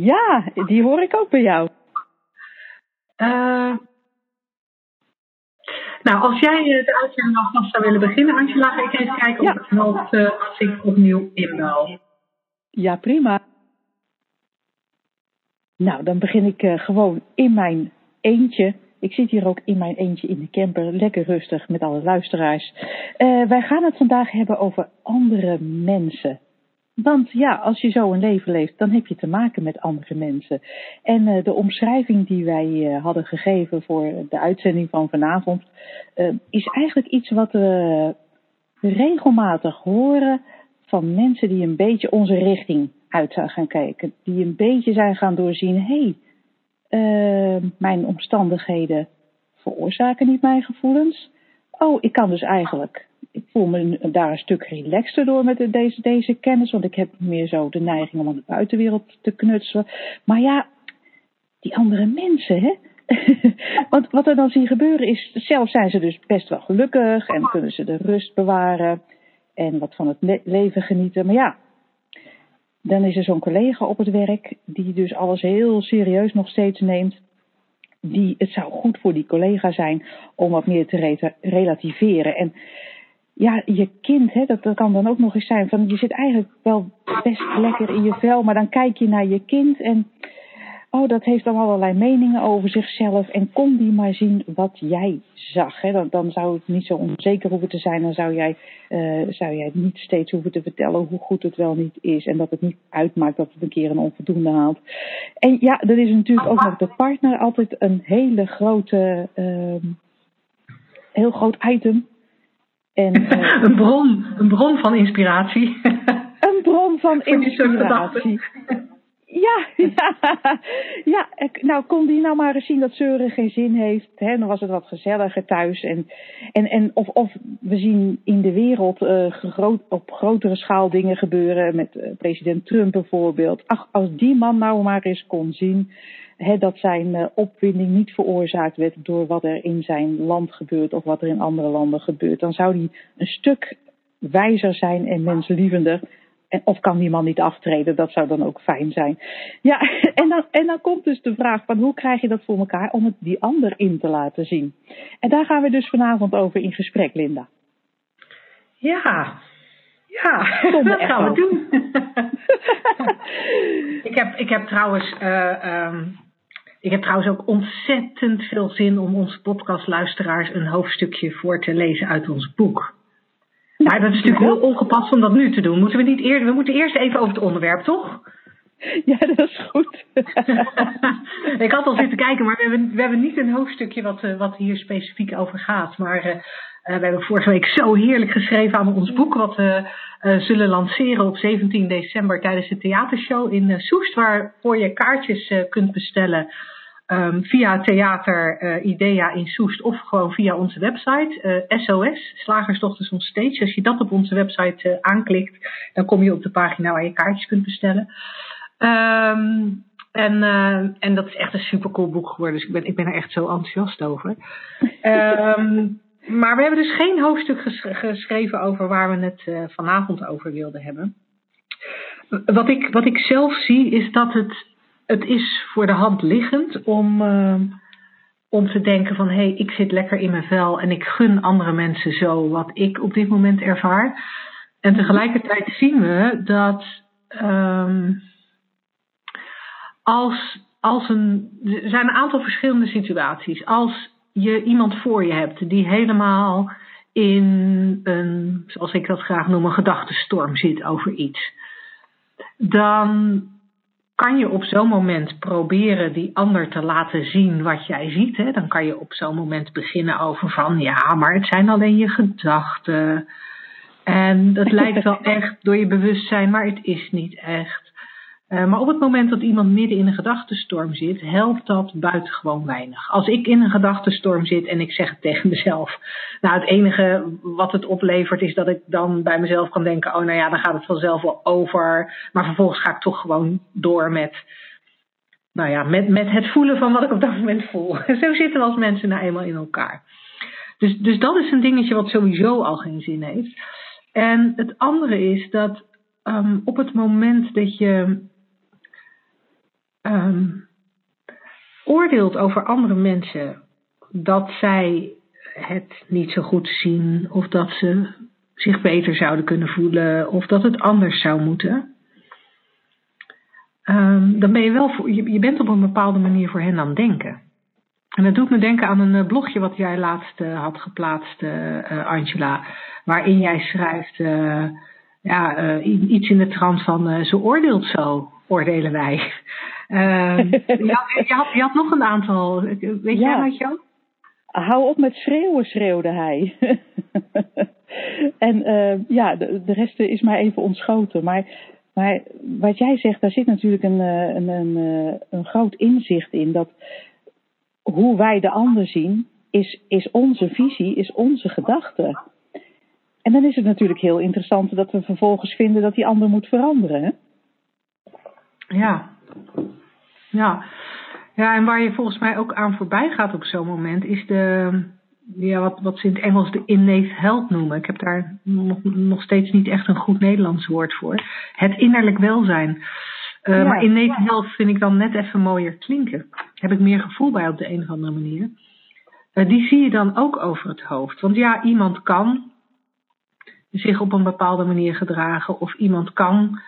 Ja, die hoor ik ook bij jou. Uh, nou, als jij de uitzending alvast zou willen beginnen, Angela, ga ik even kijken ja. of het helpt uh, als ik opnieuw inbel. Ja, prima. Nou, dan begin ik uh, gewoon in mijn eentje. Ik zit hier ook in mijn eentje in de camper, lekker rustig met alle luisteraars. Wij gaan het vandaag hebben over andere mensen. Want ja, als je zo een leven leeft, dan heb je te maken met andere mensen. En uh, de omschrijving die wij uh, hadden gegeven voor de uitzending van vanavond, uh, is eigenlijk iets wat we regelmatig horen van mensen die een beetje onze richting uit zijn gaan kijken. Die een beetje zijn gaan doorzien, hé, hey, mijn omstandigheden veroorzaken niet mijn gevoelens. Oh, ik kan dus eigenlijk voel me daar een stuk relaxter door met deze, deze kennis. Want ik heb meer zo de neiging om aan de buitenwereld te knutselen. Maar ja, die andere mensen, hè. want wat er dan zie gebeuren is, zelf zijn ze dus best wel gelukkig en kunnen ze de rust bewaren en wat van het leven genieten. Maar ja, dan is er zo'n collega op het werk die dus alles heel serieus nog steeds neemt. Die, het zou goed voor die collega zijn om wat meer te relativeren. En ja, je kind, hè, dat, dat kan dan ook nog eens zijn van je zit eigenlijk wel best lekker in je vel, maar dan kijk je naar je kind en oh, dat heeft dan allerlei meningen over zichzelf en kon die maar zien wat jij zag. Hè. Dan, dan zou het niet zo onzeker hoeven te zijn, dan zou jij, uh, zou jij niet steeds hoeven te vertellen hoe goed het wel niet is en dat het niet uitmaakt dat het een keer een onvoldoende haalt. En ja, dat is natuurlijk ook nog de partner altijd een hele grote, uh, heel groot item en, uh, een, bron, een bron van inspiratie. een bron van inspiratie. Ja, ja, ja, nou kon die nou maar eens zien dat zeuren geen zin heeft. Hè? Dan was het wat gezelliger thuis. En, en, en of, of we zien in de wereld uh, groot, op grotere schaal dingen gebeuren. Met uh, president Trump bijvoorbeeld. Ach, als die man nou maar eens kon zien dat zijn uh, opwinding niet veroorzaakt werd door wat er in zijn land gebeurt of wat er in andere landen gebeurt. Dan zou hij een stuk wijzer zijn en menslievender. En, of kan die man niet aftreden? Dat zou dan ook fijn zijn. Ja, en dan, en dan komt dus de vraag van hoe krijg je dat voor elkaar om het die ander in te laten zien? En daar gaan we dus vanavond over in gesprek, Linda. Ja, ja, dat gaan we doen. ik, heb, ik heb trouwens uh, um, ik heb trouwens ook ontzettend veel zin om onze podcastluisteraars een hoofdstukje voor te lezen uit ons boek. Maar dat is natuurlijk heel ongepast om dat nu te doen. Moeten we niet eerder, we moeten eerst even over het onderwerp, toch? Ja, dat is goed. ik had al zitten kijken, maar we hebben, we hebben niet een hoofdstukje wat, eh, wat hier specifiek over gaat. Maar uh, we hebben vorige week zo heerlijk geschreven aan ons boek, wat we uh, zullen lanceren op 17 december tijdens de theatershow in Soest, waarvoor je kaartjes kunt bestellen um, via Theater Idea in Soest of gewoon via onze website SOS, Slagersdochters on Stage. Als je dat op onze website aanklikt, dan kom je op de pagina waar je kaartjes kunt bestellen. Um, en, en dat is echt een super cool boek geworden. Dus ik ben, ik ben er echt zo enthousiast over. um, maar we hebben dus geen hoofdstuk ges geschreven over waar we het uh, vanavond over wilden hebben. Wat ik, wat ik zelf zie is dat het, het is voor de hand liggend om, uh, om te denken van hé, hey, ik zit lekker in mijn vel en ik gun andere mensen zo wat ik op dit moment ervaar. En tegelijkertijd zien we dat um, als, als een. Er zijn een aantal verschillende situaties. Als je iemand voor je hebt die helemaal in een, zoals ik dat graag noem, een gedachtenstorm zit over iets. Dan kan je op zo'n moment proberen die ander te laten zien wat jij ziet. Hè? Dan kan je op zo'n moment beginnen over van ja, maar het zijn alleen je gedachten. En dat lijkt wel echt door je bewustzijn, maar het is niet echt. Uh, maar op het moment dat iemand midden in een gedachtenstorm zit, helpt dat buitengewoon weinig. Als ik in een gedachtenstorm zit en ik zeg het tegen mezelf, nou het enige wat het oplevert is dat ik dan bij mezelf kan denken, oh nou ja, dan gaat het vanzelf wel over. Maar vervolgens ga ik toch gewoon door met, nou ja, met, met het voelen van wat ik op dat moment voel. Zo zitten we als mensen nou eenmaal in elkaar. Dus, dus dat is een dingetje wat sowieso al geen zin heeft. En het andere is dat um, op het moment dat je um, oordeelt over andere mensen dat zij het niet zo goed zien of dat ze zich beter zouden kunnen voelen of dat het anders zou moeten. Um, dan ben je wel voor, je, bent op een bepaalde manier voor hen aan het denken. En dat doet me denken aan een eh, blogje wat jij laatst uh, had geplaatst, uh, Angela, waarin jij schrijft ja, iets in de trant van ze oordeelt zo, oordelen wij. Ehm, je, had, je, had, je, had, nog een aantal. Weet ja. jij wat, Jo? Hou op met schreeuwen, schreeuwde hij. en uh, ja, de, de, rest is mij even ontschoten. Maar, maar wat jij zegt, daar zit natuurlijk een, eh, een, een, eh, een groot inzicht in. Dat hoe wij de ander zien, is, is onze visie, is onze gedachte. En dan is het natuurlijk heel interessant dat we vervolgens vinden dat die ander moet veranderen. Hè? Ja, ja. Ja, en waar je volgens mij ook aan voorbij gaat op zo'n moment is de, ja, wat, wat ze in het Engels de innate health noemen. Ik heb daar nog, nog steeds niet echt een goed Nederlands woord voor. Het innerlijk welzijn. Uh, ja. Maar innate health vind ik dan net even mooier klinken. Heb ik meer gevoel bij op de een of andere manier. Uh, die zie je dan ook over het hoofd. Want ja, iemand kan zich op een bepaalde manier gedragen. Of iemand kan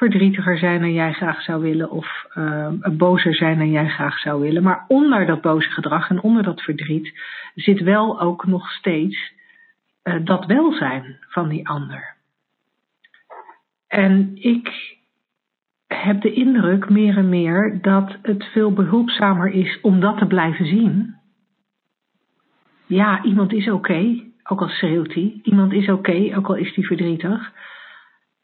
verdrietiger zijn dan jij graag zou willen of uh, bozer zijn dan jij graag zou willen. Maar onder dat boze gedrag en onder dat verdriet zit wel ook nog steeds uh, dat welzijn van die ander. En ik heb de indruk meer en meer dat het veel behulpzamer is om dat te blijven zien. Ja, iemand is oké, ook al schreeuwt hij. Iemand is oké, ook al is hij verdrietig.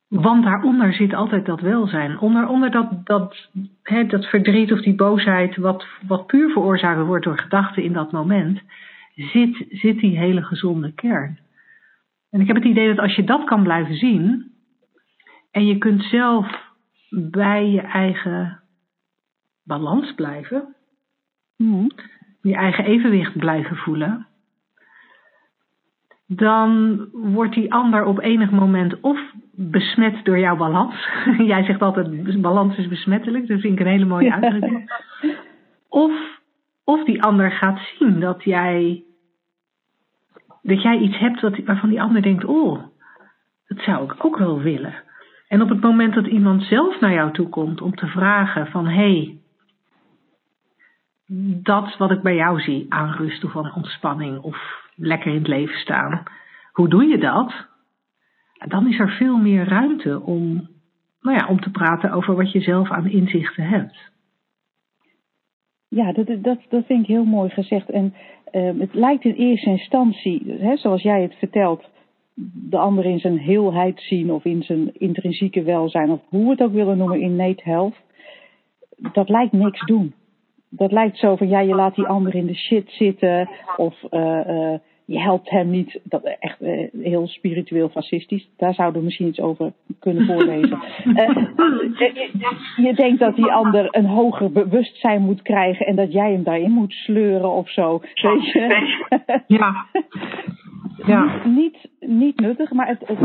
Want daaronder zit altijd dat welzijn. Onder, onder dat, dat, hè, dat verdriet of die boosheid, wat, wat puur veroorzaakt wordt door gedachten in dat moment, zit, zit die hele gezonde kern. En ik heb het idee dat als je dat kan blijven zien, en je kunt zelf bij je eigen balans blijven, mm. je eigen evenwicht blijven voelen, dan wordt die ander op enig moment of besmet door jouw balans. Jij zegt altijd balans is besmettelijk, dat vind ik een hele mooie uitdrukking. of, of die ander gaat zien dat jij, dat jij iets hebt wat, waarvan die ander denkt, oh, dat zou ik ook wel willen. En op het moment dat iemand zelf naar jou toe komt om te vragen van hé, hey, dat wat ik bij jou zie aan rust of aan ontspanning of lekker in het leven staan. Hoe doe je dat? Dan is er veel meer ruimte om, nou ja, om te praten over wat je zelf aan inzichten hebt. Ja, dat, dat, dat vind ik heel mooi gezegd. En uh, het lijkt in eerste instantie, hè, zoals jij het vertelt, de ander in zijn heelheid zien of in zijn intrinsieke welzijn, of hoe we het ook willen noemen, in innate health. Dat lijkt niks doen dat lijkt zo van ja, je laat die ander in de shit zitten of uh, uh, je helpt hem niet. Dat echt uh, heel spiritueel fascistisch. Daar zouden we misschien iets over kunnen voorlezen. je, je, denkt dat die ander een hoger bewustzijn moet krijgen en dat jij hem daarin moet sleuren of zo. Weet je? Ja. ja. Niet, niet nuttig, maar het, het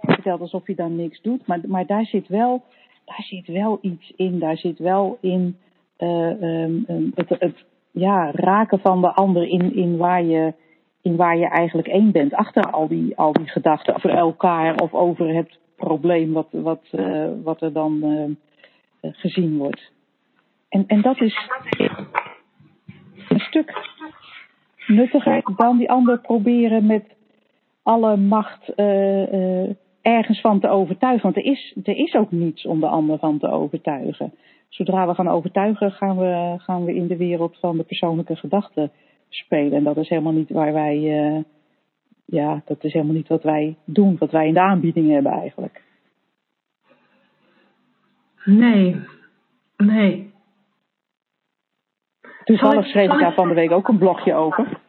vertelt alsof je dan niks doet. Maar, maar daar zit wel, daar zit wel iets in. Daar zit wel in uh, um, het, het ja, raken van de ander in, in, waar je, in waar je eigenlijk één bent. Achter al die, al die gedachten over elkaar of over het probleem wat, wat, uh, wat er dan uh, gezien wordt. En, en dat is een stuk nuttiger dan die ander proberen met alle macht ergens van te overtuigen. Want er is, er is ook niets om de ander van te overtuigen zodra we gaan overtuigen, gaan we, gaan we in de wereld van de persoonlijke gedachten spelen. En dat is helemaal niet waar wij, uh, ja, dat is helemaal niet wat wij doen, wat wij in de aanbieding hebben eigenlijk. Nee, nee. Toevallig schreef ik daar van de week ook een blogje over.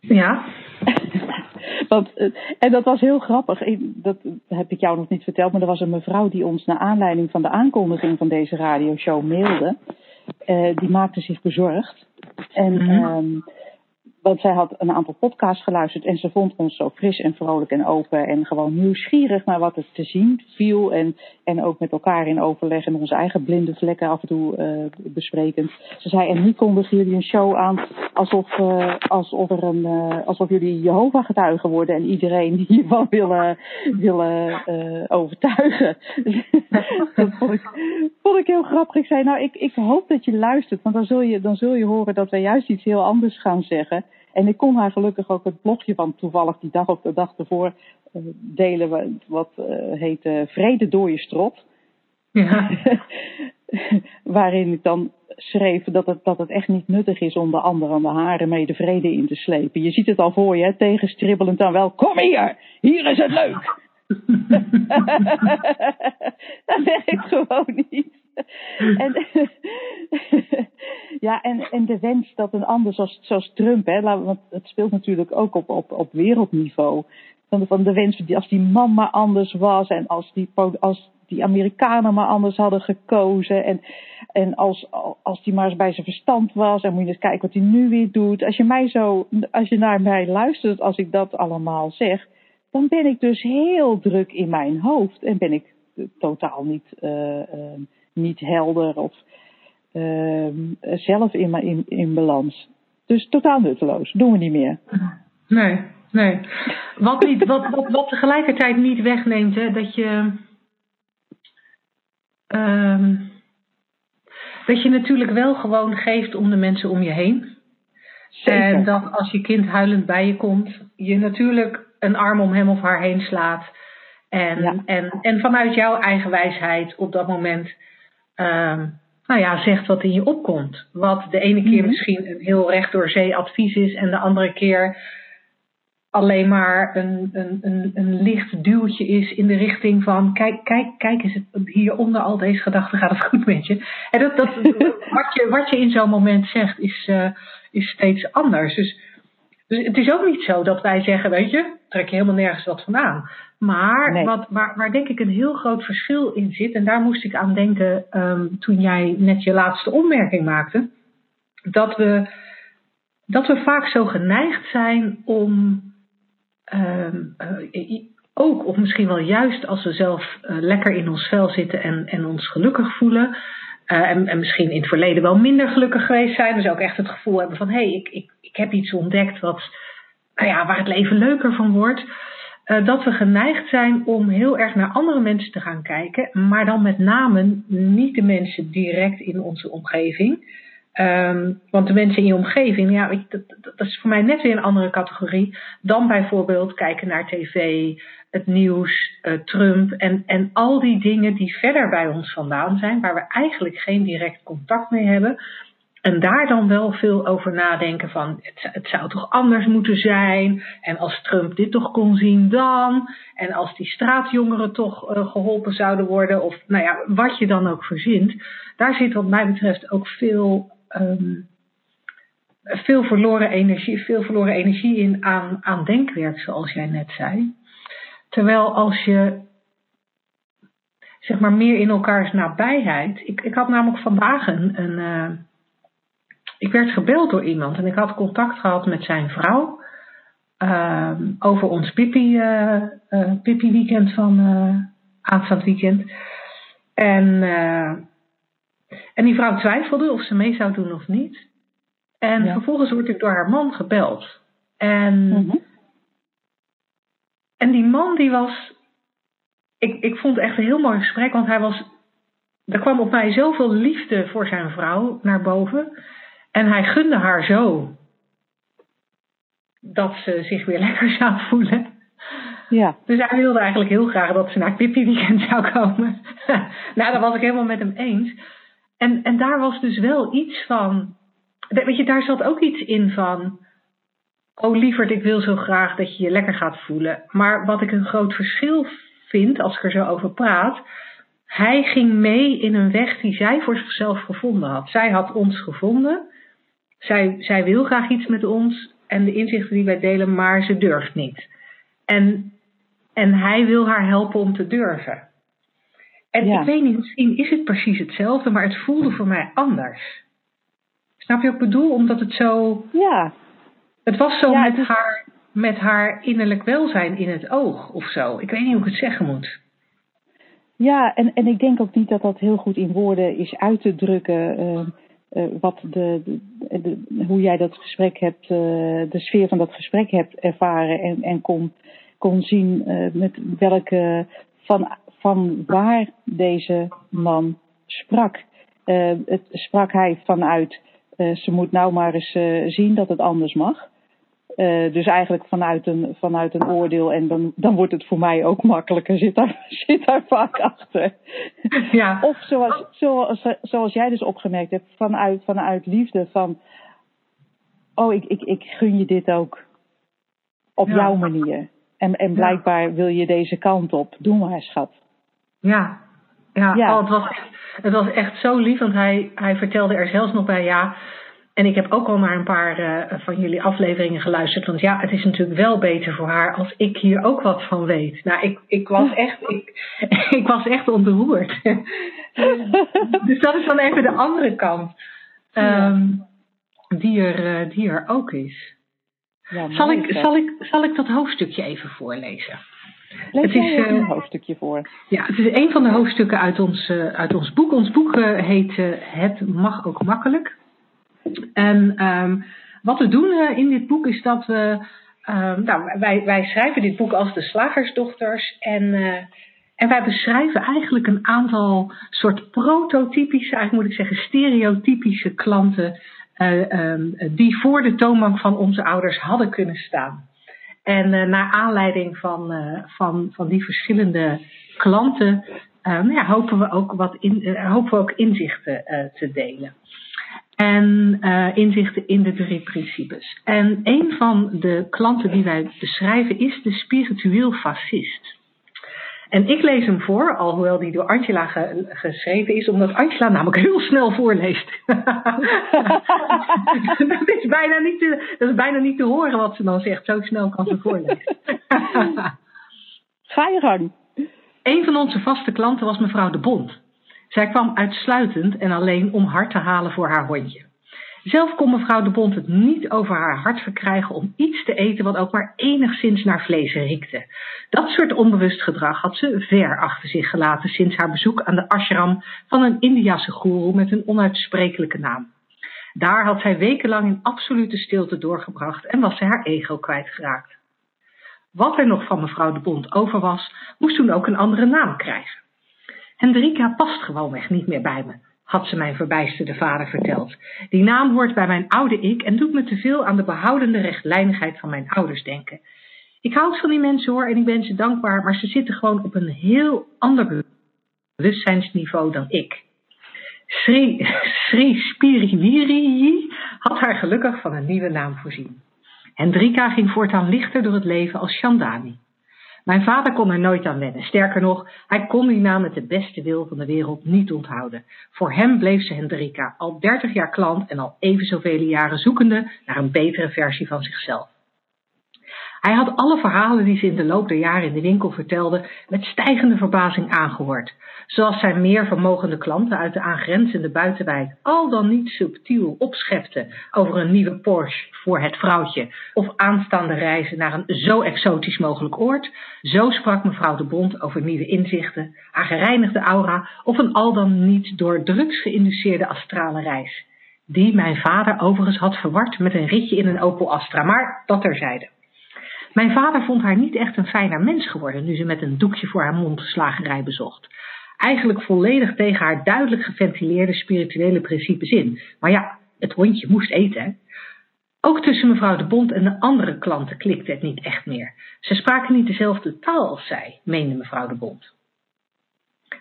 Ja. Want, eh, en dat was heel grappig. Dat heb ik jou nog niet verteld, maar er was een mevrouw die ons naar aanleiding van de aankondiging van deze radioshow mailde. Uh, die maakte zich bezorgd. En mm want zij had een aantal podcasts geluisterd en ze vond ons zo fris en vrolijk en open en gewoon nieuwsgierig naar wat er te zien viel. En, en ook met elkaar in overleg en onze eigen blinde vlekken af en toe uh, besprekend. Ze zei, en nu kondigen jullie een show aan alsof, uh, alsof, er een, uh, alsof jullie Jehovah getuigen worden en iedereen hiervan willen, willen overtuigen. dat vond ik, vond ik heel grappig. Ik zei, nou ik, ik hoop dat je luistert, want dan zul je, dan zul je horen dat wij juist iets heel anders gaan zeggen. En ik kon haar gelukkig ook het blogje van toevallig die dag of de dag ervoor uh, delen, wat uh, heet Vrede door je strot. Ja. Waarin ik dan schreef dat het, dat het echt niet nuttig is om de ander aan de haren mee de vrede in te slepen. Je ziet het al voor je, tegenstribbelend dan wel. Kom hier, hier is het leuk. dat werkt gewoon niet. en, ja, en, en de wens dat een ander, zoals, zoals Trump, hè, want het speelt natuurlijk ook op, op, op wereldniveau. Van de, van de wens, als die man maar anders was en als die, als die Amerikanen maar anders hadden gekozen. En, en als, als die maar eens bij zijn verstand was. En moet je eens kijken wat hij nu weer doet. Als je, mij zo, als je naar mij luistert, als ik dat allemaal zeg. Dan ben ik dus heel druk in mijn hoofd. En ben ik totaal niet, uh, uh, niet helder of uh, zelf in, in, in balans. Dus totaal nutteloos. Doen we niet meer. Nee, nee. Wat, niet, wat, wat, wat tegelijkertijd niet wegneemt, hè, dat je. Uh, dat je natuurlijk wel gewoon geeft om de mensen om je heen. Zeker. En dat als je kind huilend bij je komt, je natuurlijk een arm om hem of haar heen slaat. En, ja. en, en vanuit jouw eigen wijsheid op dat moment uh, nou ja, zegt wat in je opkomt. Wat de ene keer Mhm. misschien een heel recht door zee advies is en de andere keer alleen maar een, een, een, een licht duwtje is in de richting van kijk, kijk, kijk eens, hieronder al deze gedachten gaat het goed met je. En dat, dat, wat, je, wat je in zo'n moment zegt is, uh, is steeds anders. Dus, dus het is ook niet zo dat wij zeggen, weet je, trek je helemaal nergens wat van aan. Maar Nee. wat, waar, waar denk ik een heel groot verschil in zit, en daar moest ik aan denken um, toen jij net je laatste opmerking maakte, dat we, dat we vaak zo geneigd zijn om um, uh, ook, of misschien wel juist als we zelf uh, lekker in ons vel zitten en, en ons gelukkig voelen, uh, en, en, misschien in het verleden wel minder gelukkig geweest zijn, dus ook echt het gevoel hebben van hé, hey, ik, ik, ik heb iets ontdekt wat, nou ja, waar het leven leuker van wordt. Uh, dat we geneigd zijn om heel erg naar andere mensen te gaan kijken, maar dan met name niet de mensen direct in onze omgeving. Um, want de mensen in je omgeving, ja, dat, dat, is voor mij net weer een andere categorie dan bijvoorbeeld kijken naar tv, het nieuws, uh, Trump en, en al die dingen die verder bij ons vandaan zijn, waar we eigenlijk geen direct contact mee hebben. En daar dan wel veel over nadenken van het, het zou toch anders moeten zijn. En als Trump dit toch kon zien dan. En als die straatjongeren toch uh, geholpen zouden worden. Of nou ja, wat je dan ook verzint. Daar zit wat mij betreft ook veel, um, veel verloren energie, veel verloren energie in aan, aan denkwerk zoals jij net zei. Terwijl als je zeg maar meer in elkaars nabijheid. Ik, ik had namelijk vandaag een... een uh, ik werd gebeld door iemand en ik had contact gehad met zijn vrouw uh, over ons Pippi, uh, uh, Pippi weekend van aanstaand weekend. En, en die vrouw twijfelde of ze mee zou doen of niet. En ja. vervolgens word ik door haar man gebeld. En, mm-hmm. en die man die was. Ik, ik vond het echt een heel mooi gesprek, want hij was. Er kwam op mij zoveel liefde voor zijn vrouw naar boven. En hij gunde haar zo dat ze zich weer lekker zou voelen. Ja. Dus hij wilde eigenlijk heel graag dat ze naar Pippi Weekend zou komen. nou, daar was ik helemaal met hem eens. En, en daar was dus wel iets van. Weet je, daar zat ook iets in van. Oh lieverd, ik wil zo graag dat je je lekker gaat voelen. Maar wat ik een groot verschil vind, als ik er zo over praat. hij ging mee in een weg die zij voor zichzelf gevonden had. Zij had ons gevonden. Zij, zij wil graag iets met ons en de inzichten die wij delen, maar ze durft niet. En, en hij wil haar helpen om te durven. En ik weet niet, misschien is het precies hetzelfde, maar het voelde voor mij anders. Snap je wat ik bedoel? Omdat het zo. Ja. Het was zo met, haar, met haar innerlijk welzijn in het oog of zo. Ik weet niet hoe ik het zeggen moet. Ja, en, en ik denk ook niet dat dat heel goed in woorden is uit te drukken. Uh, uh, wat de, hoe jij dat gesprek hebt, uh, de sfeer van dat gesprek hebt ervaren en, en kon, kon zien met welke van, van waar deze man sprak. het sprak hij vanuit, ze moet nou maar eens zien dat het anders mag. Uh, dus eigenlijk vanuit een, vanuit een oordeel en dan, dan wordt het voor mij ook makkelijker, zit daar, zit daar vaak achter. Ja. Of zoals, zoals, zoals jij dus opgemerkt hebt, vanuit, vanuit liefde van, oh ik, ik, ik gun je dit ook op jouw manier. En, en blijkbaar wil je deze kant op, doe maar schat. Ja, ja, ja. Oh, het, was echt, het was echt zo lief, want hij, hij vertelde er zelfs nog bij, ja en ik heb ook al naar een paar uh, van jullie afleveringen geluisterd. Want ja, het is natuurlijk wel beter voor haar als ik hier ook wat van weet. Nou, ik, ik, was, echt, ik, ik was echt ontroerd. dus dat is dan even de andere kant. Um, die, er, uh, die er ook is. Ja, zal, ik, zal, ik, zal ik dat hoofdstukje even voorlezen? Lees het is uh, een hoofdstukje voor. Ja, het is een van de hoofdstukken uit ons, uit ons boek. Ons boek heet Het mag ook makkelijk. En um, wat we doen uh, in dit boek is dat we. Um, nou, wij, wij schrijven dit boek als de slagersdochters. En, uh, en wij beschrijven eigenlijk een aantal soort prototypische, eigenlijk moet ik zeggen, stereotypische klanten. Uh, um, die voor de toonbank van onze ouders hadden kunnen staan. En naar aanleiding van, van, van die verschillende klanten ja, hopen, we ook wat in, hopen we ook inzichten te delen en uh, inzichten in de drie principes. En een van de klanten die wij beschrijven is de spiritueel fascist. En ik lees hem voor, alhoewel die door Angela ge geschreven is, omdat Angela namelijk heel snel voorleest. dat, is bijna niet te, dat is bijna niet te horen wat ze dan zegt, zo snel kan ze voorlezen. Ga je gang. Een van onze vaste klanten was mevrouw De Bond. Zij kwam uitsluitend en alleen om hart te halen voor haar hondje. Zelf kon mevrouw de Bond het niet over haar hart verkrijgen om iets te eten wat ook maar enigszins naar vlees riekte. Dat soort onbewust gedrag had ze ver achter zich gelaten sinds haar bezoek aan de ashram van een Indiase goeroe met een onuitsprekelijke naam. Daar had zij wekenlang in absolute stilte doorgebracht en was ze haar ego kwijtgeraakt. Wat er nog van mevrouw de Bond over was, moest toen ook een andere naam krijgen. Hendrika past gewoonweg niet meer bij me, had ze mijn verbijsterde vader verteld. Die naam hoort bij mijn oude ik en doet me te veel aan de behoudende rechtlijnigheid van mijn ouders denken. Ik houd van die mensen hoor en ik ben ze dankbaar, maar ze zitten gewoon op een heel ander bewustzijnsniveau dan ik. Sri, Sri Spiriwiri had haar gelukkig van een nieuwe naam voorzien. Hendrika ging voortaan lichter door het leven als Chandani. Mijn vader kon er nooit aan wennen. Sterker nog, hij kon die naam met de beste wil van de wereld niet onthouden. Voor hem bleef ze Hendrika, al 30 jaar klant en al even zoveel jaren zoekende naar een betere versie van zichzelf. Hij had alle verhalen die ze in de loop der jaren in de winkel vertelde met stijgende verbazing aangehoord. Zoals zijn meer vermogende klanten uit de aangrenzende buitenwijk al dan niet subtiel opschepten over een nieuwe Porsche voor het vrouwtje of aanstaande reizen naar een zo exotisch mogelijk oord. Zo sprak mevrouw de Bond over nieuwe inzichten, haar gereinigde aura of een al dan niet door drugs geïnduceerde astrale reis. Die mijn vader overigens had verward met een ritje in een Opel Astra, maar dat terzijde. Mijn vader vond haar niet echt een fijner mens geworden nu ze met een doekje voor haar mond slagerij bezocht. Eigenlijk volledig tegen haar duidelijk geventileerde spirituele principes in. Maar ja, het hondje moest eten. Ook tussen mevrouw de Bond en de andere klanten klikte het niet echt meer. Ze spraken niet dezelfde taal als zij, meende mevrouw de Bond.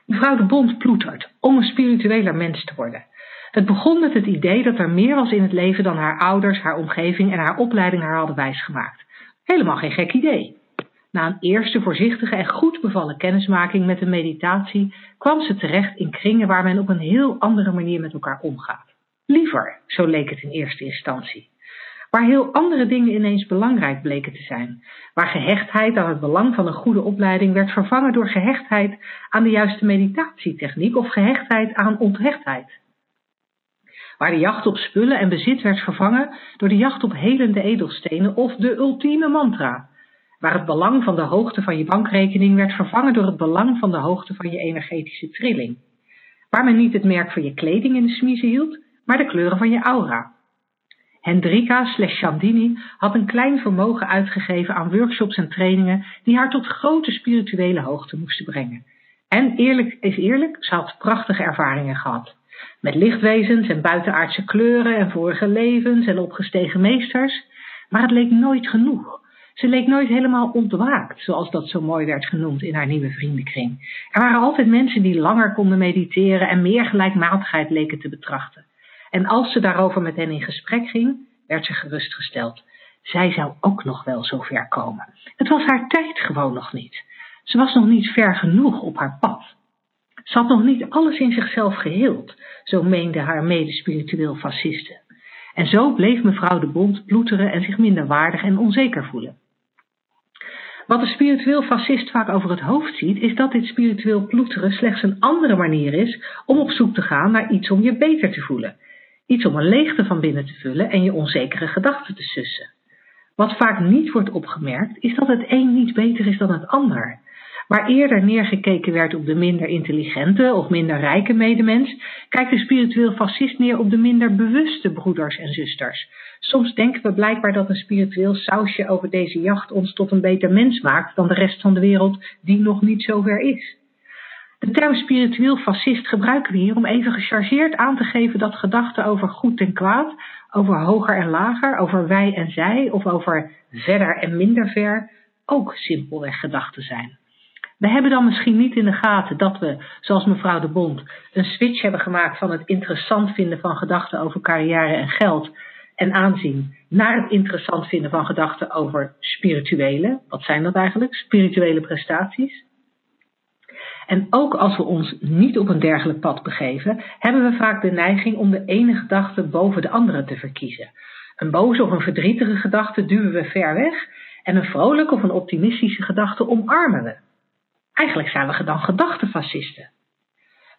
Mevrouw de Bond ploetert om een spiritueler mens te worden. Het begon met het idee dat er meer was in het leven dan haar ouders, haar omgeving en haar opleiding haar hadden wijsgemaakt. Helemaal geen gek idee. Na een eerste voorzichtige en goed bevallen kennismaking met de meditatie kwam ze terecht in kringen waar men op een heel andere manier met elkaar omgaat. Liever, zo leek het in eerste instantie. Waar heel andere dingen ineens belangrijk bleken te zijn. Waar gehechtheid aan het belang van een goede opleiding werd vervangen door gehechtheid aan de juiste meditatietechniek of gehechtheid aan onthechtheid. Waar de jacht op spullen en bezit werd vervangen door de jacht op helende edelstenen of de ultieme mantra. Waar het belang van de hoogte van je bankrekening werd vervangen door het belang van de hoogte van je energetische trilling. Waar men niet het merk van je kleding in de smiezen hield, maar de kleuren van je aura. Hendrika slash Chandini had een klein vermogen uitgegeven aan workshops en trainingen die haar tot grote spirituele hoogte moesten brengen. En eerlijk is eerlijk, ze had prachtige ervaringen gehad. Met lichtwezens en buitenaardse kleuren en vorige levens en opgestegen meesters. Maar het leek nooit genoeg. Ze leek nooit helemaal ontwaakt, zoals dat zo mooi werd genoemd in haar nieuwe vriendenkring. Er waren altijd mensen die langer konden mediteren en meer gelijkmatigheid leken te betrachten. En als ze daarover met hen in gesprek ging, werd ze gerustgesteld. Zij zou ook nog wel zo ver komen. Het was haar tijd gewoon nog niet. Ze was nog niet ver genoeg op haar pad. Ze had nog niet alles in zichzelf geheeld, zo meende haar medespiritueel fasciste. En zo bleef mevrouw de Bond ploeteren en zich minder waardig en onzeker voelen. Wat de spiritueel fascist vaak over het hoofd ziet, is dat dit spiritueel ploeteren slechts een andere manier is om op zoek te gaan naar iets om je beter te voelen. Iets om een leegte van binnen te vullen en je onzekere gedachten te sussen. Wat vaak niet wordt opgemerkt, is dat het een niet beter is dan het ander. Waar eerder neergekeken werd op de minder intelligente of minder rijke medemens, kijkt de spiritueel fascist neer op de minder bewuste broeders en zusters. Soms denken we blijkbaar dat een spiritueel sausje over deze jacht ons tot een beter mens maakt dan de rest van de wereld die nog niet zover is. De term spiritueel fascist gebruiken we hier om even gechargeerd aan te geven dat gedachten over goed en kwaad, over hoger en lager, over wij en zij of over verder en minder ver ook simpelweg gedachten zijn. We hebben dan misschien niet in de gaten dat we, zoals mevrouw de Bond, een switch hebben gemaakt van het interessant vinden van gedachten over carrière en geld en aanzien naar het interessant vinden van gedachten over spirituele, wat zijn dat eigenlijk? Spirituele prestaties. En ook als we ons niet op een dergelijk pad begeven, hebben we vaak de neiging om de ene gedachte boven de andere te verkiezen. Een boze of een verdrietige gedachte duwen we ver weg en een vrolijke of een optimistische gedachte omarmen we. Eigenlijk zijn we dan gedachtenfascisten.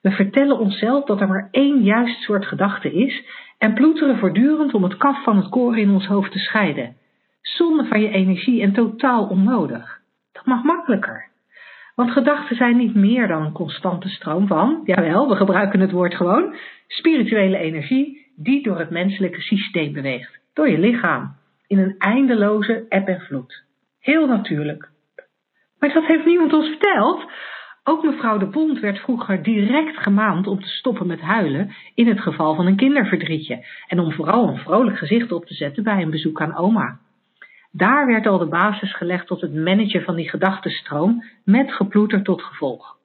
We vertellen onszelf dat er maar één juist soort gedachte is en ploeteren voortdurend om het kaf van het koren in ons hoofd te scheiden. Zonde van je energie en totaal onnodig. Dat mag makkelijker. Want gedachten zijn niet meer dan een constante stroom van, jawel, we gebruiken het woord gewoon, spirituele energie die door het menselijke systeem beweegt, door je lichaam, in een eindeloze eb en vloed. Heel natuurlijk. Maar dat heeft niemand ons verteld. Ook mevrouw de Bond werd vroeger direct gemaand om te stoppen met huilen in het geval van een kinderverdrietje en om vooral een vrolijk gezicht op te zetten bij een bezoek aan oma. Daar werd al de basis gelegd tot het managen van die gedachtenstroom met geploeter tot gevolg.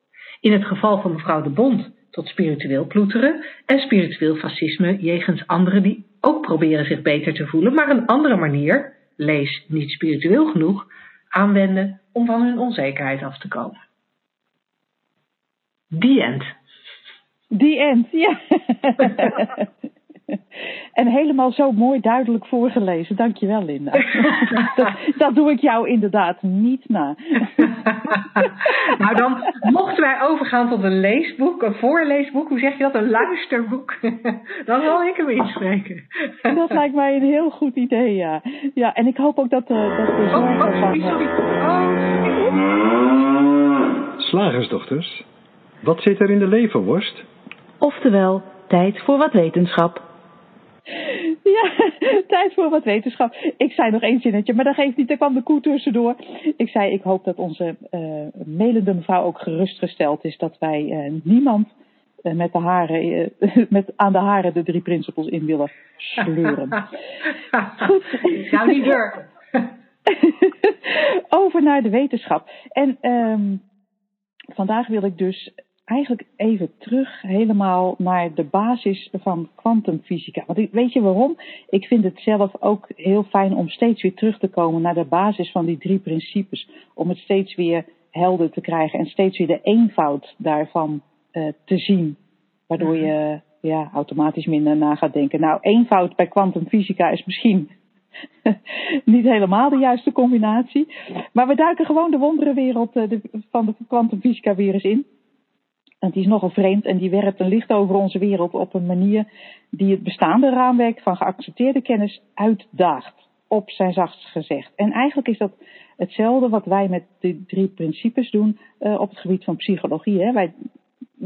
In het geval van mevrouw de Bond tot spiritueel ploeteren en spiritueel fascisme jegens anderen die ook proberen zich beter te voelen, maar een andere manier, lees niet spiritueel genoeg, aanwenden om van hun onzekerheid af te komen. The end. The end, ja. en helemaal zo mooi duidelijk voorgelezen. Dankjewel, Linda. dat, dat, doe ik jou inderdaad niet na. nou, dan mochten wij overgaan tot een leesboek, een voorleesboek. Hoe zeg je dat? Een luisterboek. dan zal ik hem inspreken. dat lijkt mij een heel goed idee, ja. Ja, en ik hoop ook dat, uh, dat de oh, oh, sorry, sorry. Oh. Slagersdochters, wat zit er in de leverworst? Oftewel, tijd voor wat wetenschap. Ja, tijd voor wat wetenschap. Ik zei nog één zinnetje, maar dat geeft niet. Er kwam de koe tussendoor. Ik zei, ik hoop dat onze uh, melende mevrouw ook gerustgesteld is dat wij uh, niemand uh, met, de haren, met aan de haren de drie principles in willen sleuren. Goed. Ik zou niet durven. Over naar de wetenschap. En um, vandaag wil ik dus eigenlijk even terug helemaal naar de basis van kwantumfysica. Want weet je waarom? Ik vind het zelf ook heel fijn om steeds weer terug te komen naar de basis van die drie principes. Om het steeds weer helder te krijgen en steeds weer de eenvoud daarvan uh, te zien. Waardoor je ja, automatisch minder na gaat denken. Nou, eenvoud bij kwantumfysica is misschien niet helemaal de juiste combinatie. Maar we duiken gewoon de wonderenwereld uh, van de kwantumfysica weer eens in. En die is nogal vreemd en die werpt een licht over onze wereld op een manier die het bestaande raamwerk van geaccepteerde kennis uitdaagt, op zijn zachtst gezegd. En eigenlijk is dat hetzelfde wat wij met de drie principes doen uh, op het gebied van psychologie. Hè. Wij,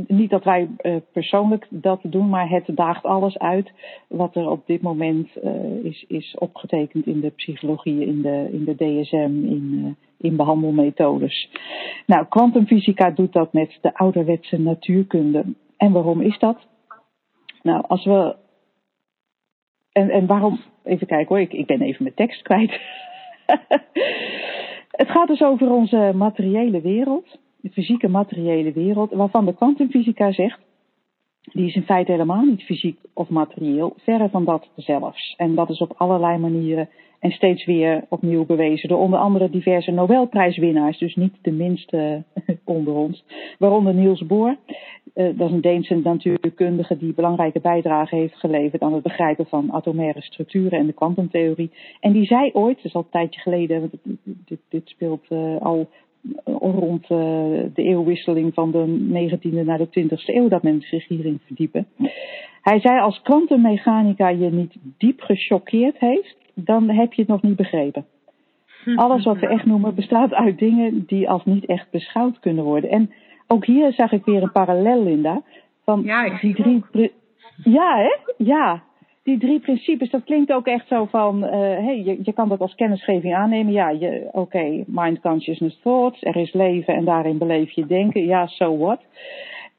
niet dat wij uh, persoonlijk dat doen, maar het daagt alles uit wat er op dit moment uh, is, is opgetekend in de psychologie, in de, in de DSM, in, in behandelmethodes. Nou, kwantumfysica doet dat met de ouderwetse natuurkunde. En waarom is dat? Nou, als we. En, en waarom. Even kijken hoor, ik, ik ben even mijn tekst kwijt. Het gaat dus over onze materiële wereld, de fysieke materiële wereld, waarvan de kwantumfysica zegt. Die is in feite helemaal niet fysiek of materieel, verre van dat zelfs. En dat is op allerlei manieren en steeds weer opnieuw bewezen door onder andere diverse Nobelprijswinnaars, dus niet de minste onder ons. Waaronder Niels Bohr, uh, dat is een Deense natuurkundige die belangrijke bijdrage heeft geleverd aan het begrijpen van atomaire structuren en de kwantumtheorie. En die zei ooit, dat is al een tijdje geleden, dit, dit speelt uh, al rond uh, de eeuwwisseling van de 19e naar de 20e eeuw dat men zich hierin verdiepen. Hij zei als kwantummechanica je niet diep gechoqueerd heeft, dan heb je het nog niet begrepen. Alles wat we echt noemen bestaat uit dingen die als niet echt beschouwd kunnen worden. En ook hier zag ik weer een parallel, Linda. Van ja, die drie. Ja, hè? Ja. Die drie principes, dat klinkt ook echt zo van, uh, hey, je, je kan dat als kennisgeving aannemen. Ja, oké, okay, mind, consciousness, thoughts. Er is leven en daarin beleef je denken. Ja, so what?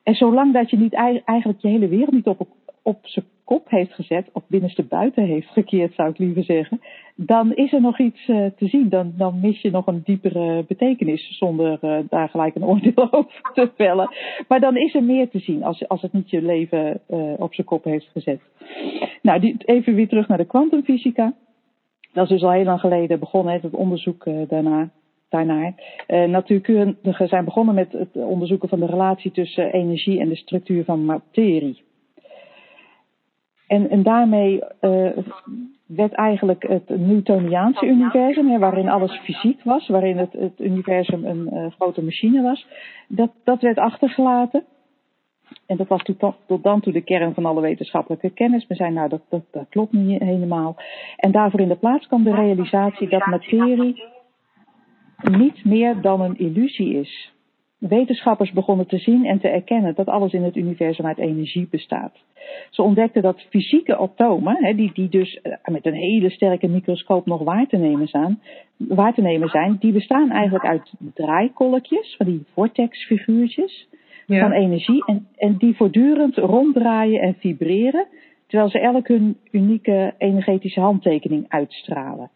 En zolang dat je niet eigenlijk je hele wereld niet op, op zijn kop heeft gezet, of binnenste buiten heeft gekeerd, zou ik liever zeggen, dan is er nog iets uh, te zien. Dan, dan mis je nog een diepere betekenis, zonder uh, daar gelijk een oordeel over te vellen. Maar dan is er meer te zien als, als het niet je leven uh, op zijn kop heeft gezet. Nou, even weer terug naar de kwantumfysica. Dat is dus al heel lang geleden begonnen, het onderzoek daarna daarnaar. Natuurkundigen zijn begonnen met het onderzoeken van de relatie tussen energie en de structuur van materie. En, en daarmee uh, werd eigenlijk het Newtoniaanse universum, hè, waarin alles fysiek was, waarin het, het universum een uh, grote machine was, dat, dat werd achtergelaten. En dat was tot, tot dan toe de kern van alle wetenschappelijke kennis. We zijn nou, dat, dat, dat klopt niet helemaal. En daarvoor in de plaats kwam de realisatie dat materie niet meer dan een illusie is. Wetenschappers begonnen te zien en te erkennen dat alles in het universum uit energie bestaat. Ze ontdekten dat fysieke atomen, die, die dus eh, met een hele sterke microscoop nog waar te, nemen zijn, waar te nemen zijn, die bestaan eigenlijk uit draaikolkjes, van die vortexfiguurtjes ja. van energie, en, en die voortdurend ronddraaien en vibreren, terwijl ze elk hun unieke energetische handtekening uitstralen.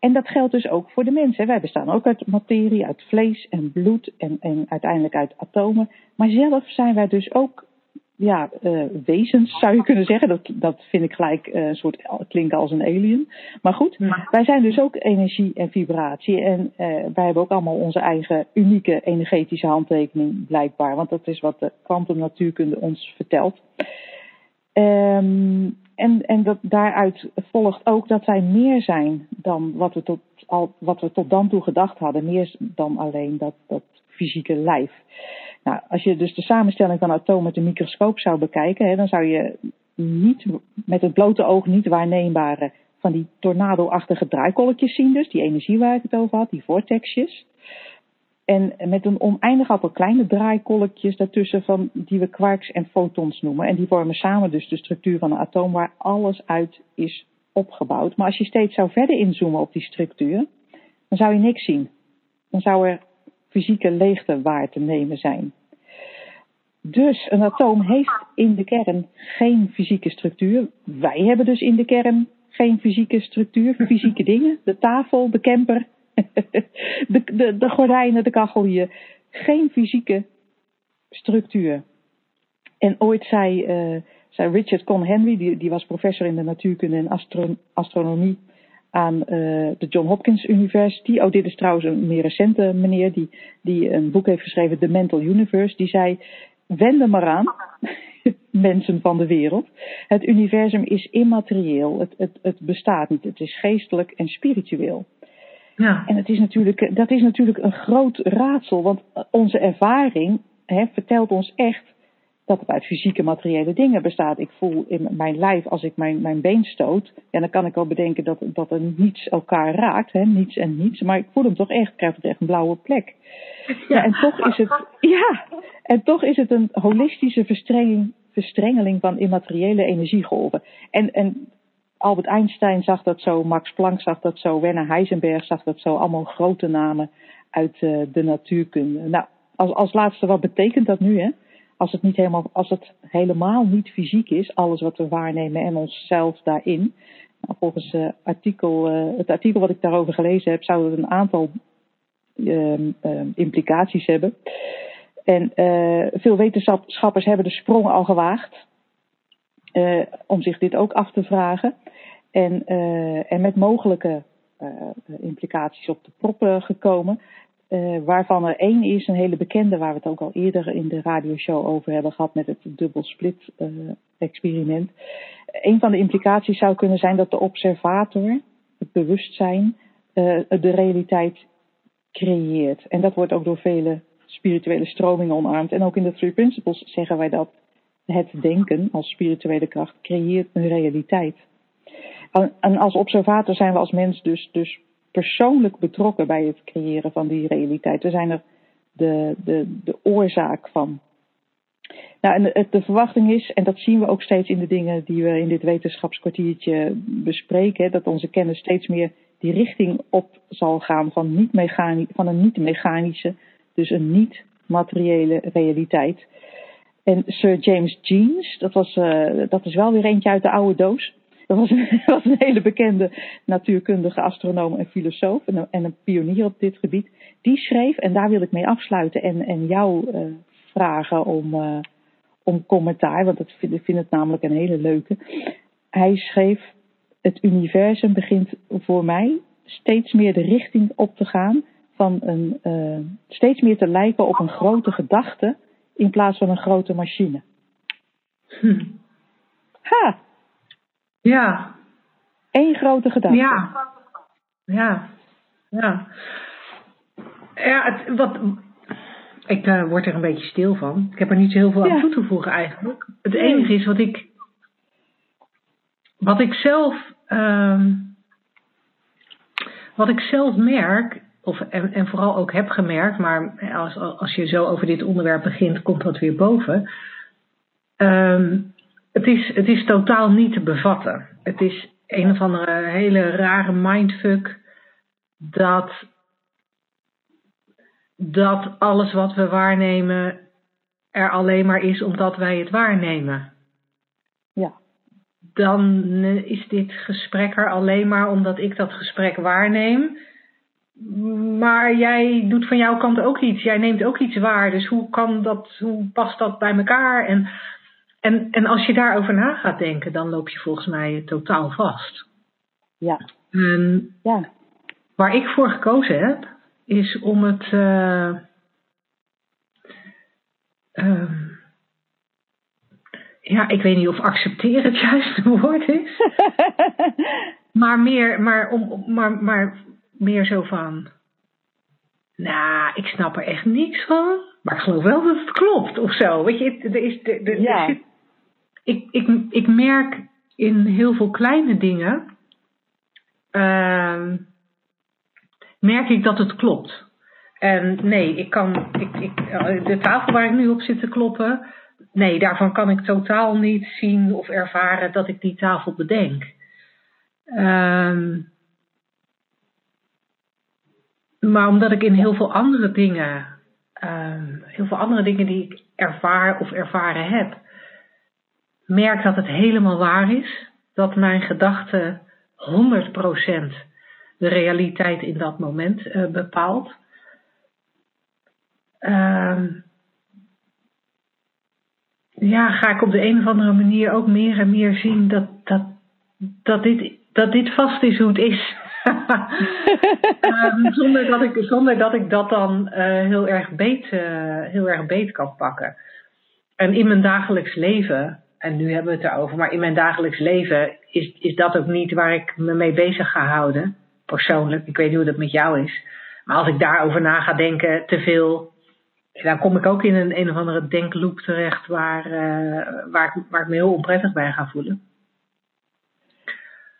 En dat geldt dus ook voor de mensen. Wij bestaan ook uit materie, uit vlees en bloed en, en uiteindelijk uit atomen. Maar zelf zijn wij dus ook ja, uh, wezens, zou je kunnen zeggen. Dat, dat vind ik gelijk uh, een soort klinken als een alien. Maar goed, wij zijn dus ook energie en vibratie. En uh, wij hebben ook allemaal onze eigen unieke energetische handtekening, blijkbaar. Want dat is wat de kwantumnatuurkunde ons vertelt. Um, en, en dat, daaruit volgt ook dat wij meer zijn dan wat we tot, al, wat we tot dan toe gedacht hadden. Meer dan alleen dat, dat fysieke lijf. Nou, als je dus de samenstelling van atomen met een microscoop zou bekijken, hè, dan zou je niet met het blote oog niet waarneembare van die tornado-achtige draaikolletjes zien, dus die energie waar ik het over had, die vortexjes. En met een oneindig aantal kleine draaikolkjes daartussen van, die we quarks en fotons noemen. En die vormen samen dus de structuur van een atoom waar alles uit is opgebouwd. Maar als je steeds zou verder inzoomen op die structuur, dan zou je niks zien. Dan zou er fysieke leegte waar te nemen zijn. Dus een atoom heeft in de kern geen fysieke structuur. Wij hebben dus in de kern geen fysieke structuur, fysieke dingen. De tafel, de camper, de, de, gordijnen, de kachel hier. Geen fysieke structuur. En ooit zei, zei Richard Con Henry, die, die was professor in de natuurkunde en astro astronomie aan uh, de John Hopkins University. Oh, dit is trouwens een meer recente meneer die, die een boek heeft geschreven, The Mental Universe. Die zei, wend er maar aan, mensen van de wereld. Het universum is immaterieel, het, het, het bestaat niet. Het is geestelijk en spiritueel. Ja. En het is natuurlijk, dat is natuurlijk een groot raadsel, want onze ervaring hè, vertelt ons echt dat het uit fysieke materiële dingen bestaat. Ik voel in mijn lijf, als ik mijn, mijn been stoot, ja, dan kan ik wel bedenken dat, dat er niets elkaar raakt, hè, niets en niets, maar ik voel hem toch echt, ik krijg echt een blauwe plek. Ja, en toch is het, ja, en toch is het een holistische verstrenging, verstrengeling van immateriële energiegolven. En, en Albert Einstein zag dat zo, Max Planck zag dat zo, Werner Heisenberg zag dat zo, allemaal grote namen uit uh, de natuurkunde. Nou, als, als laatste, wat betekent dat nu, hè? Als het, niet helemaal, als het helemaal niet fysiek is, alles wat we waarnemen en onszelf daarin. Nou, volgens uh, artikel, uh, het artikel wat ik daarover gelezen heb, zou het een aantal uh, implicaties hebben. En veel wetenschappers hebben de sprong al gewaagd om zich dit ook af te vragen. En, en met mogelijke implicaties op de proppen gekomen. Waarvan er één is, een hele bekende, waar we het ook al eerder in de radioshow over hebben gehad met het dubbel split experiment. Een van de implicaties zou kunnen zijn dat de observator, het bewustzijn, de realiteit creëert. En dat wordt ook door vele spirituele stromingen omarmd. En ook in de Three Principles zeggen wij dat het denken als spirituele kracht creëert een realiteit. En als observator zijn we als mens dus, dus persoonlijk betrokken bij het creëren van die realiteit. We zijn er de, de, de oorzaak van. Nou, en de, de, verwachting is, en dat zien we ook steeds in de dingen die we in dit wetenschapskwartiertje bespreken, dat onze kennis steeds meer die richting op zal gaan van, niet van een niet-mechanische, dus een niet-materiële realiteit. En Sir James Jeans, dat, was, uh, dat is wel weer eentje uit de oude doos. Dat was een, was een hele bekende natuurkundige astronoom en filosoof en een, en een, pionier op dit gebied. Die schreef, en daar wil ik mee afsluiten en, en jou uh, vragen om, uh, om commentaar, want ik vind, ik vind het namelijk een hele leuke. Hij schreef, het universum begint voor mij steeds meer de richting op te gaan van een, steeds meer te lijken op een grote gedachte in plaats van een grote machine. Hm. Ha, ja. Eén grote gedachte. Ja. Ja. Ja. Ja, het, wat, ik uh, word er een beetje stil van. Ik heb er niet zo heel veel aan toe te voegen eigenlijk. Het enige is wat ik, wat ik zelf, uh, wat ik zelf merk, of, en, en, vooral ook heb gemerkt, maar als, als je zo over dit onderwerp begint, komt dat weer boven. Um, het is, het is totaal niet te bevatten. Het is een of andere hele rare mindfuck dat, dat alles wat we waarnemen er alleen maar is omdat wij het waarnemen. Ja. Dan is dit gesprek er alleen maar omdat ik dat gesprek waarneem. Maar jij doet van jouw kant ook iets. Jij neemt ook iets waar. Dus hoe kan dat, hoe past dat bij elkaar? En en, en als je daarover na gaat denken, dan loop je volgens mij totaal vast. Ja. En ja. Waar ik voor gekozen heb, is om het. Uh, ja, ik weet niet of accepteren het juiste woord is. maar meer, maar, om, maar, maar meer zo van. Nou, ik snap er echt niks van. Maar ik geloof wel dat het klopt of zo. Weet je, er, is, er, er, ja. er zit, ik, ik, ik merk in heel veel kleine dingen, uh, merk ik dat het klopt. En nee, ik kan, ik, ik, de tafel waar ik nu op zit te kloppen, nee, daarvan kan ik totaal niet zien of ervaren dat ik die tafel bedenk. Um, maar omdat ik in heel veel andere dingen, um, heel veel andere dingen die ik ervaar of ervaren heb, merk dat het helemaal waar is. Dat mijn gedachte 100% de realiteit in dat moment uh, bepaalt. Uh, ja, ga ik op de een of andere manier ook meer en meer zien dat, dat, dat, dit, dat dit vast is hoe het is. Um, zonder, dat ik, zonder dat ik dat dan uh, heel, erg beet, uh, heel erg beet kan pakken. En in mijn dagelijks leven, en nu hebben we het erover, maar in mijn dagelijks leven is, is dat ook niet waar ik me mee bezig ga houden. Persoonlijk, ik weet niet hoe dat met jou is. Maar als ik daarover na ga denken, te veel, dan kom ik ook in een een of andere denkloop terecht waar, uh, waar, waar ik me heel onprettig bij ga voelen.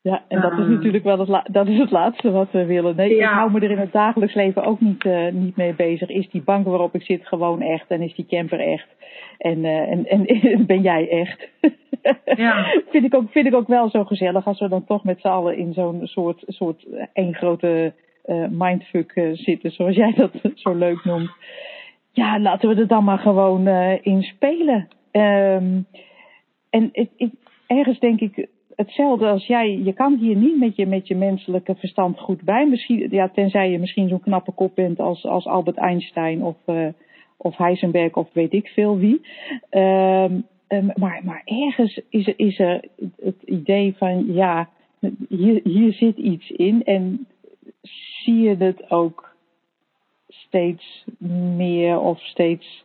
Ja, en dat is Um, natuurlijk wel het, dat is het laatste wat we willen. Nee, Ja. ik hou me er in het dagelijks leven ook niet, eh, niet mee bezig. Is die bank waarop ik zit gewoon echt en is die camper echt? En, eh, en, en ben jij echt? Ja. vind, ik ook, vind ik ook wel zo gezellig als we dan toch met z'n allen in zo'n soort, soort eh, één grote eh, mindfuck zitten, zoals jij dat zo leuk noemt. Ja, laten we er dan maar gewoon in spelen. Ehm, en ik, ik, ergens denk ik hetzelfde als jij. Je kan hier niet met je, met je menselijke verstand goed bij. Misschien, ja, tenzij je misschien zo'n knappe kop bent als, als Albert Einstein of, eh, of Heisenberg of weet ik veel wie. Ehm, ehm, maar, maar ergens is er, is er het idee van ja, hier, hier zit iets in. En zie je het ook steeds meer of steeds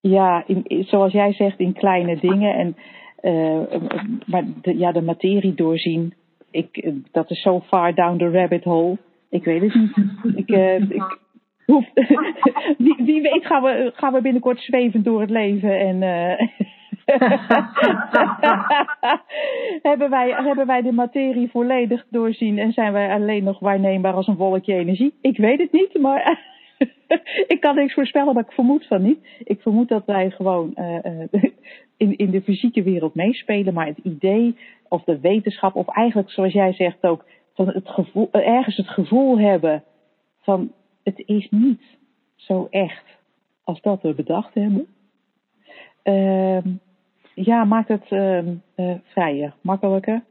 ja, in, zoals jij zegt, in kleine dingen. En, eh, maar de, ja, de materie doorzien, ik, eh, dat is zo far down the rabbit hole. Ik weet het niet. Ik, eh, ik hoef, wie, wie weet gaan we, gaan we binnenkort zwevend door het leven en eh, hebben, wij, hebben wij de materie volledig doorzien en zijn wij alleen nog waarneembaar als een wolkje energie? Ik weet het niet, maar ik kan niks voorspellen, maar ik vermoed van niet. Ik vermoed dat wij gewoon eh, eh, in, in de fysieke wereld meespelen, maar het idee of de wetenschap, of eigenlijk zoals jij zegt ook, van het gevoel, eh, ergens het gevoel hebben van het is niet zo echt als dat we bedacht hebben. Ehm, ja, maakt het eh, vrijer, makkelijker,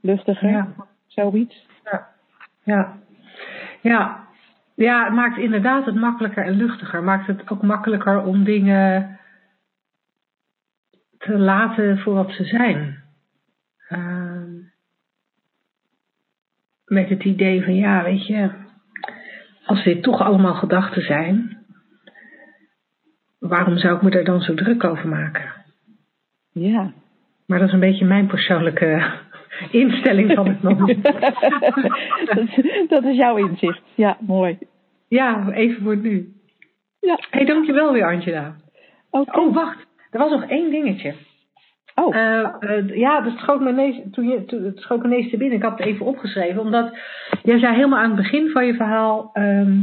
luchtiger, Ja. zoiets. Ja. Ja. Ja. Ja, het maakt inderdaad het makkelijker en luchtiger. Maakt het ook makkelijker om dingen te laten voor wat ze zijn. Ehm, met het idee van, ja, weet je, als dit toch allemaal gedachten zijn, waarom zou ik me er dan zo druk over maken? Ja. Maar dat is een beetje mijn persoonlijke instelling van het moment. dat, dat is jouw inzicht. Ja, mooi. Ja, even voor nu. Ja, Hé, hey, dankjewel weer, Angela. oké. Oh, wacht. Er was nog één dingetje. Oh, eh, ja, dat schoot me ineens, toen je, toen, het schoot me ineens te binnen. Ik had het even opgeschreven. Omdat jij zei helemaal aan het begin van je verhaal... ehm,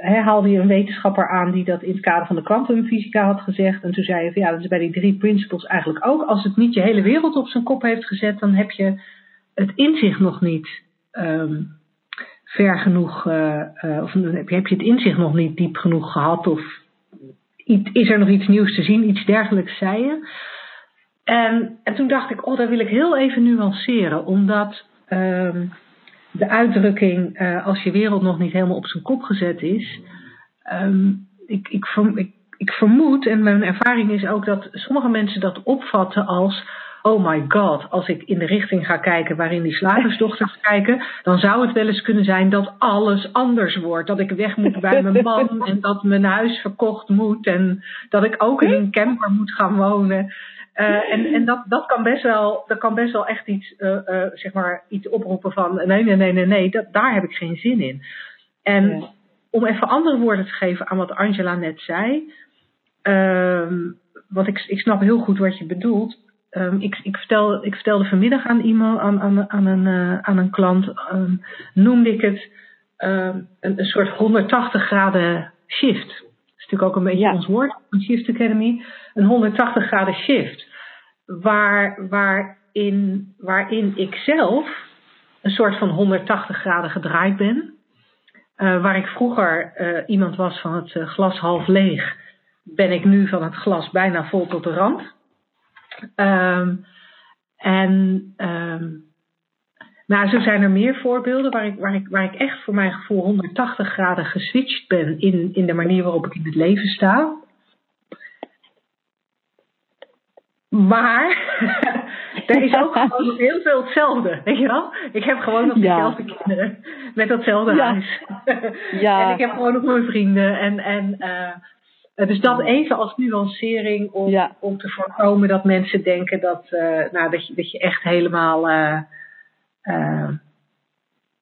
hè, haalde je een wetenschapper aan die dat in het kader van de kwantumfysica had gezegd. En toen zei je van ja, dat is bij die drie principles eigenlijk ook. Als het niet je hele wereld op zijn kop heeft gezet, dan heb je het inzicht nog niet ehm, ver genoeg, eh, eh, of heb je, heb je het inzicht nog niet diep genoeg gehad, of is er nog iets nieuws te zien, iets dergelijks zei je. En, en toen dacht ik, oh, dat wil ik heel even nuanceren, omdat ehm, de uitdrukking eh, als je wereld nog niet helemaal op zijn kop gezet is, ehm, ik, ik, verm- ik, ik vermoed, en mijn ervaring is ook dat sommige mensen dat opvatten als, oh my god, als ik in de richting ga kijken waarin die slagersdochters kijken, dan zou het wel eens kunnen zijn dat alles anders wordt. Dat ik weg moet bij mijn man en dat mijn huis verkocht moet en dat ik ook in een camper moet gaan wonen. Eh, en en dat, dat, kan best wel, dat kan best wel echt iets, eh, eh, zeg maar, iets oproepen van nee, nee, nee, nee, nee, dat, daar heb ik geen zin in. En Ja. om even andere woorden te geven aan wat Angela net zei, ehm, want ik, ik snap heel goed wat je bedoelt. Ehm, ik, ik, vertel, ik vertelde vanmiddag aan iemand, aan, aan, aan, een, aan een klant, ehm, noemde ik het een, een soort 180 graden shift. Dat is natuurlijk ook een beetje Ja. ons woord, een Shift Academy. Een 180 graden shift. Waar, waarin, waarin ik zelf een soort van 180 graden gedraaid ben. Eh, waar ik vroeger eh, iemand was van het eh, glas half leeg, ben ik nu van het glas bijna vol tot de rand. Ehm, en ehm, nou, zo zijn er meer voorbeelden waar ik, waar, ik, waar ik echt voor mijn gevoel 180 graden geswitcht ben in, in de manier waarop ik in het leven sta. Maar er is ook gewoon heel veel hetzelfde, weet je wel? Ik heb gewoon nog Ja. dezelfde kinderen met datzelfde Ja. huis. Ja. En ik heb gewoon nog mijn vrienden. En, en, eh, dus dat even als nuancering om, Ja. om te voorkomen dat mensen denken dat, eh, nou, dat, je, dat je echt helemaal eh,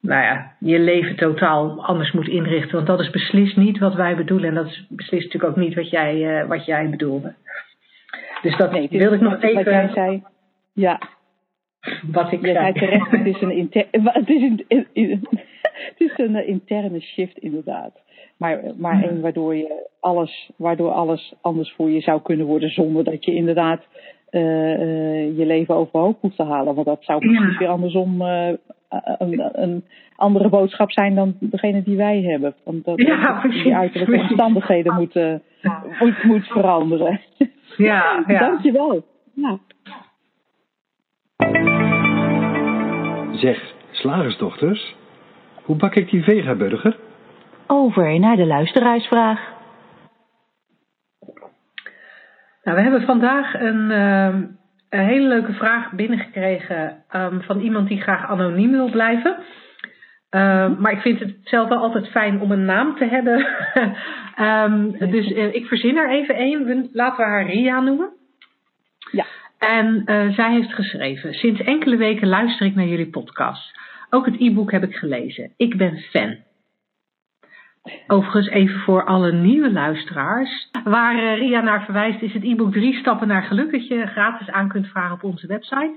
nou ja, je leven totaal anders moet inrichten. Want dat is beslist niet wat wij bedoelen. En dat is beslist natuurlijk ook niet wat jij, wat jij bedoelde. Dus dat Nee, wilde ik nog wat- Wat jij even. zei. Ja, Wat ik jij zei zei. terecht, het is een, inter, het is een, het is een eh, interne shift inderdaad. Maar, maar één waardoor, je alles, waardoor alles anders voor je zou kunnen worden zonder dat je inderdaad eh, eh, je leven overhoop hoeft te halen. Want dat zou precies Ja. weer andersom eh, een, een andere boodschap zijn dan degene die wij hebben. Want dat, Ja, dat precies, die uiterlijke omstandigheden moeten moet, moet veranderen. Ja, ja. Dankjewel. Ja. Zeg, slagersdochters, hoe bak ik die vegaburger? Over naar de luisteraarsvraag. Nou, we hebben vandaag een, ehm, een hele leuke vraag binnengekregen ehm, van iemand die graag anoniem wil blijven. Ehm, maar ik vind het zelf wel altijd fijn om een naam te hebben. Ehm, dus eh, ik verzin er even één. Laten we haar Ria noemen. Ja. En eh, zij heeft geschreven: Sinds enkele weken luister ik naar jullie podcast. Ook het e-book heb ik gelezen. Ik ben fan. Overigens, even voor alle nieuwe luisteraars. Waar eh, Ria naar verwijst, is het e-book Drie Stappen naar Geluk. Dat je gratis aan kunt vragen op onze website.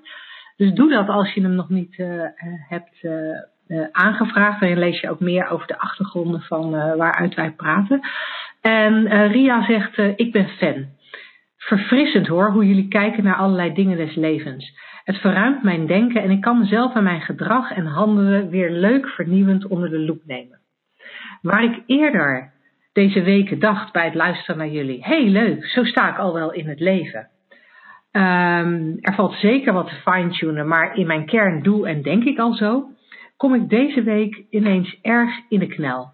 Dus doe dat als je hem nog niet hebt aangevraagd. Dan lees je ook meer over de achtergronden van eh, waaruit wij praten. En eh, Ria zegt: eh, Ik ben fan. Verfrissend hoor, hoe jullie kijken naar allerlei dingen des levens. Het verruimt mijn denken en ik kan mezelf en mijn gedrag en handelen weer leuk vernieuwend onder de loep nemen. Waar ik eerder deze weken dacht bij het luisteren naar jullie, hey leuk, zo sta ik al wel in het leven. Ehm, er valt zeker wat te fine-tunen, maar in mijn kern doe en denk ik al zo, kom ik deze week ineens erg in de knel.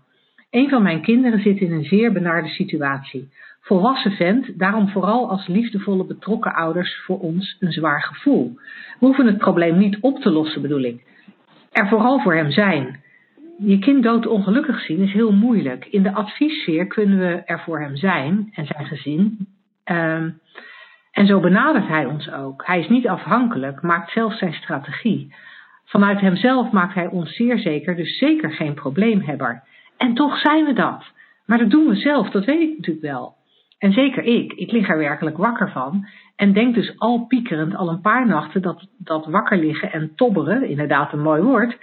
Een van mijn kinderen zit in een zeer benarde situatie. Volwassen vent, daarom vooral als liefdevolle betrokken ouders voor ons een zwaar gevoel. We hoeven het probleem niet op te lossen, bedoel ik. Er vooral voor hem zijn. Je kind doodongelukkig zien is heel moeilijk. In de adviessfeer kunnen we er voor hem zijn en zijn gezin. Ehm, en zo benadert hij ons ook. Hij is niet afhankelijk, maakt zelf zijn strategie. Vanuit hemzelf maakt hij ons zeer zeker, dus zeker geen probleemhebber. En toch zijn we dat. Maar dat doen we zelf, dat weet ik natuurlijk wel. En zeker ik, ik lig er werkelijk wakker van. En denk dus al piekerend al een paar nachten dat, dat wakker liggen en tobberen, inderdaad een mooi woord,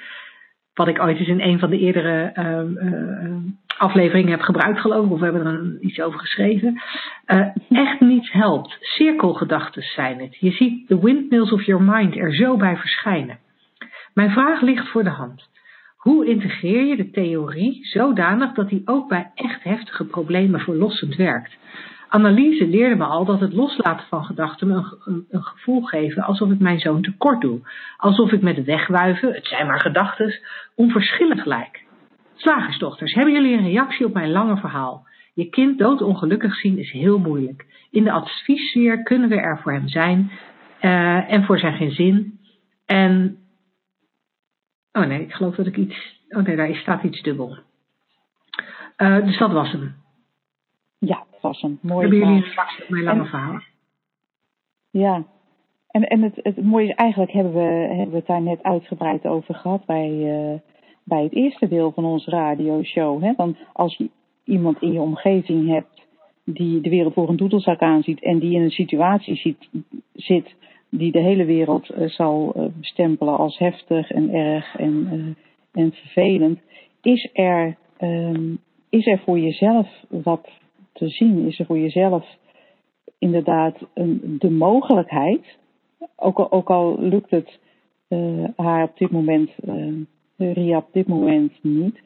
wat ik ooit eens in een van de eerdere uh, uh, afleveringen heb gebruikt, geloof ik, of we hebben er iets over geschreven, uh, echt niets helpt. Cirkelgedachten zijn het. Je ziet de windmills of your mind er zo bij verschijnen. Mijn vraag ligt voor de hand. Hoe integreer je de theorie zodanig dat die ook bij echt heftige problemen verlossend werkt? Analyse leerde me al dat het loslaten van gedachten me een, een, gevoel geven alsof ik mijn zoon tekort doe. Alsof ik met wegwuiven, het zijn maar gedachten, onverschillig lijk. Slagersdochters, hebben jullie een reactie op mijn lange verhaal? Je kind doodongelukkig zien is heel moeilijk. In de adviessfeer kunnen we er voor hem zijn uh, en voor zijn gezin. En. Oh nee, ik geloof dat ik iets. Oh nee, daar staat iets dubbel. Uh, dus dat was hem. Ja, dat was hem. Mooi. Hebben jullie een op mijn lange en, verhaal? Ja. En, en het, het mooie is, eigenlijk hebben we, hebben we het daar net uitgebreid over gehad bij, uh, bij het eerste deel van onze radioshow. Hè? Want als je iemand in je omgeving hebt die de wereld voor een doedelzak aanziet en die in een situatie ziet, zit die de hele wereld uh, zal uh, bestempelen als heftig en erg en, uh, en vervelend, is er, um, is er voor jezelf wat te zien? Is er voor jezelf inderdaad een, de mogelijkheid, ook al, ook al lukt het haar op dit moment, Ria op dit moment niet,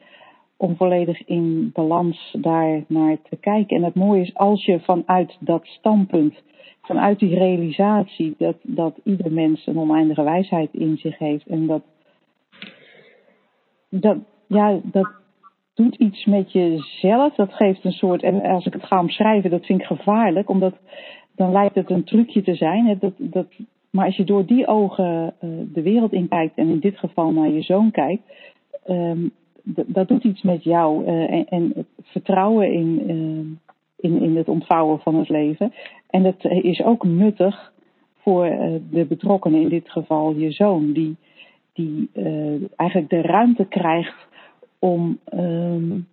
om volledig in balans daar naar te kijken. En het mooie is, als je vanuit dat standpunt, vanuit die realisatie dat, dat ieder mens een oneindige wijsheid in zich heeft en dat, dat, ja, dat doet iets met jezelf, dat geeft een soort, en als ik het ga omschrijven, dat vind ik gevaarlijk, omdat dan lijkt het een trucje te zijn. Hè, dat, dat, maar als je door die ogen uh, de wereld in kijkt en in dit geval naar je zoon kijkt, um, dat doet iets met jou uh, en, en, het vertrouwen in, uh, in, in het ontvouwen van het leven. En dat is ook nuttig voor de betrokkenen, in dit geval je zoon, die, die eigenlijk de ruimte krijgt om um,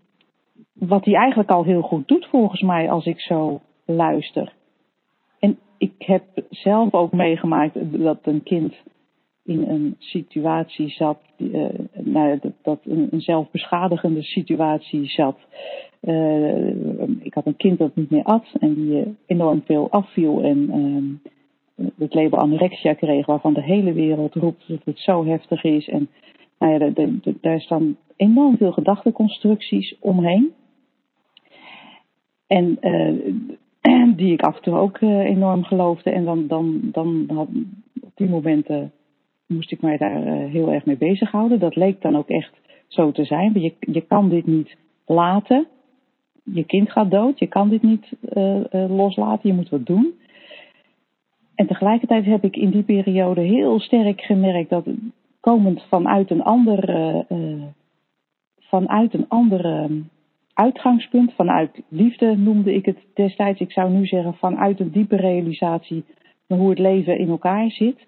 wat hij eigenlijk al heel goed doet volgens mij als ik zo luister. En ik heb zelf ook meegemaakt dat een kind in een situatie zat, uh, nou, dat, dat een, een, zelfbeschadigende situatie zat. Uh, ik had een kind dat niet meer at en die uh, enorm veel afviel en het label anorexia kreeg, waarvan de hele wereld roept dat het zo heftig is. En nou ja, daar staan enorm veel gedachteconstructies omheen. En die ik af en toe ook enorm geloofde. En dan, dan, dan had, op die momenten moest ik mij daar uh, heel erg mee bezighouden. Dat leek dan ook echt zo te zijn. Je, je kan dit niet laten. Je kind gaat dood. Je kan dit niet loslaten. Je moet wat doen. En tegelijkertijd heb ik in die periode heel sterk gemerkt dat komend vanuit een andere, vanuit een andere uitgangspunt, vanuit liefde noemde ik het destijds. Ik zou nu zeggen vanuit een diepe realisatie van hoe het leven in elkaar zit.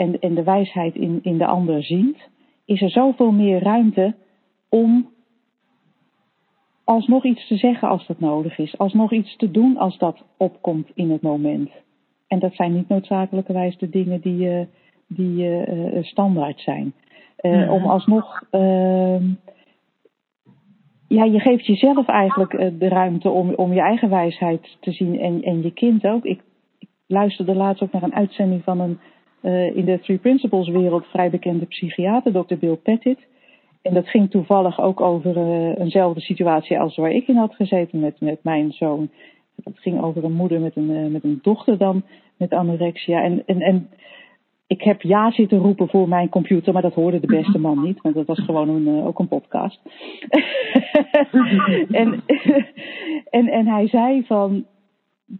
En, en de wijsheid in, in de ander ziet. Is er zoveel meer ruimte om alsnog iets te zeggen als dat nodig is. Alsnog iets te doen als dat opkomt in het moment. En dat zijn niet noodzakelijkerwijs de dingen die, uh, die uh, standaard zijn. Uh, Om alsnog ehm, ja, je geeft jezelf eigenlijk de ruimte om, om je eigen wijsheid te zien en, en je kind ook. Ik, ik luisterde laatst ook naar een uitzending van een uh, in de Three Principles wereld vrij bekende psychiater, Dr. Bill Pettit. En dat ging toevallig ook over uh, eenzelfde situatie als waar ik in had gezeten met, met mijn zoon. Dat ging over een moeder met een, met een dochter dan met anorexia. En, en, en ik heb ja zitten roepen voor mijn computer, maar dat hoorde de beste man niet, want dat was gewoon een, ook een podcast. en, en, en hij zei van,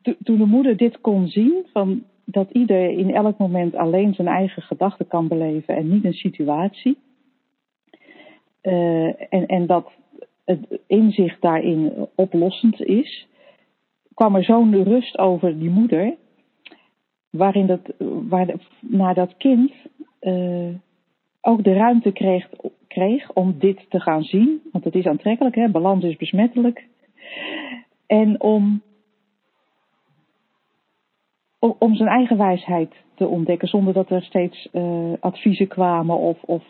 toen de moeder dit kon zien, van dat ieder in elk moment alleen zijn eigen gedachten kan beleven en niet een situatie. Uh, en, en dat het inzicht daarin oplossend is, kwam er zo'n rust over die moeder waarin dat, waar, naar dat kind uh, ook de ruimte kreeg, kreeg om dit te gaan zien. Want het is aantrekkelijk, hè? balans is besmettelijk. En om, om, zijn eigen wijsheid te ontdekken, zonder dat er steeds uh, adviezen kwamen of, of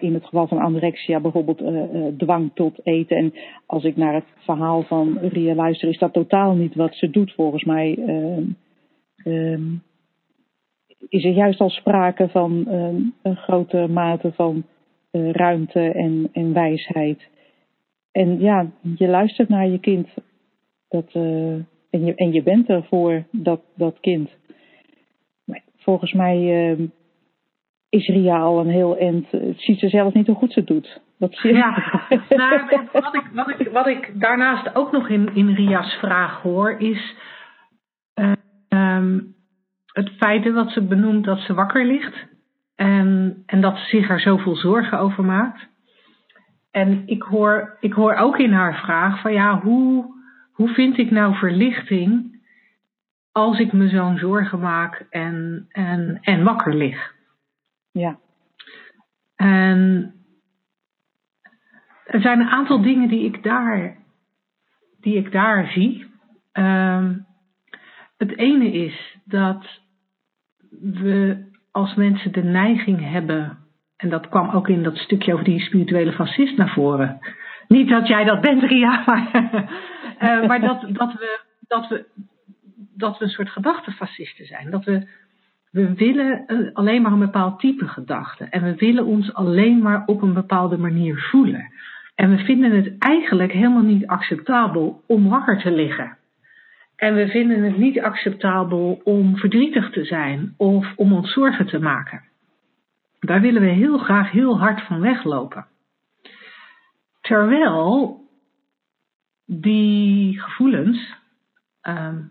in het geval van anorexia bijvoorbeeld uh, dwang tot eten. En als ik naar het verhaal van Ria luister, is dat totaal niet wat ze doet volgens mij. Um, is er juist al sprake van uh, een grote mate van ruimte en, en wijsheid. En ja, je luistert naar je kind. Dat, en, je, en je bent er voor dat, dat kind. Maar volgens mij ehm, is Ria al een heel end. Het ziet ze zelf niet hoe goed ze het doet. Dat zie ja, nou, wat, ik, wat, ik, wat ik daarnaast ook nog in, in Ria's vraag hoor, is. Um, het feit dat ze benoemt dat ze wakker ligt en, en dat ze zich er zoveel zorgen over maakt. En ik hoor, ik hoor ook in haar vraag van ja, hoe, hoe vind ik nou verlichting als ik me zo'n zorgen maak en, en, en wakker lig? Ja. En er zijn een aantal dingen die ik daar, die ik daar zie. Um, het ene is dat we als mensen de neiging hebben, en dat kwam ook in dat stukje over die spirituele fascist naar voren. Niet dat jij dat bent, Ria, maar, uh, maar dat, dat, we, dat, we, dat we een soort gedachtenfascisten zijn. Dat we, we willen alleen maar een bepaald type gedachte. En we willen ons alleen maar op een bepaalde manier voelen. En we vinden het eigenlijk helemaal niet acceptabel om wakker te liggen. En we vinden het niet acceptabel om verdrietig te zijn of om ons zorgen te maken. Daar willen we heel graag heel hard van weglopen. Terwijl die gevoelens um,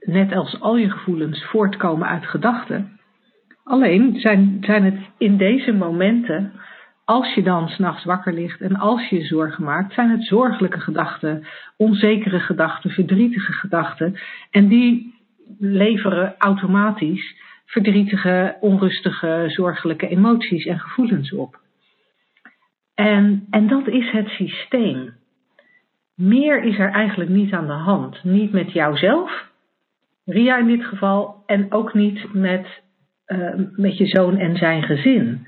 net als al je gevoelens, voortkomen uit gedachten. Alleen zijn, zijn het in deze momenten, als je dan s'nachts wakker ligt en als je je zorgen maakt, zijn het zorgelijke gedachten, onzekere gedachten, verdrietige gedachten. En die leveren automatisch verdrietige, onrustige, zorgelijke emoties en gevoelens op. En, en dat is het systeem. Meer is er eigenlijk niet aan de hand. Niet met jouzelf, Ria in dit geval, en ook niet met, uh, met je zoon en zijn gezin.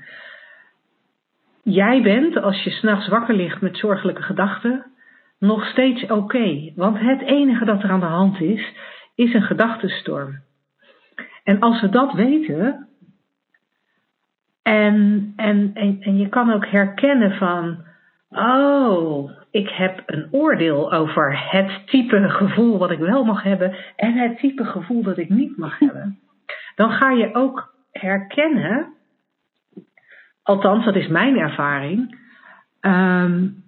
Jij bent, als je s'nachts wakker ligt met zorgelijke gedachten, nog steeds oké. want het enige dat er aan de hand is, is een gedachtenstorm. En als we dat weten, en, en, en, en je kan ook herkennen van, oh, ik heb een oordeel over het type gevoel wat ik wel mag hebben en het type gevoel dat ik niet mag hebben. Dan ga je ook herkennen, althans dat is mijn ervaring, um,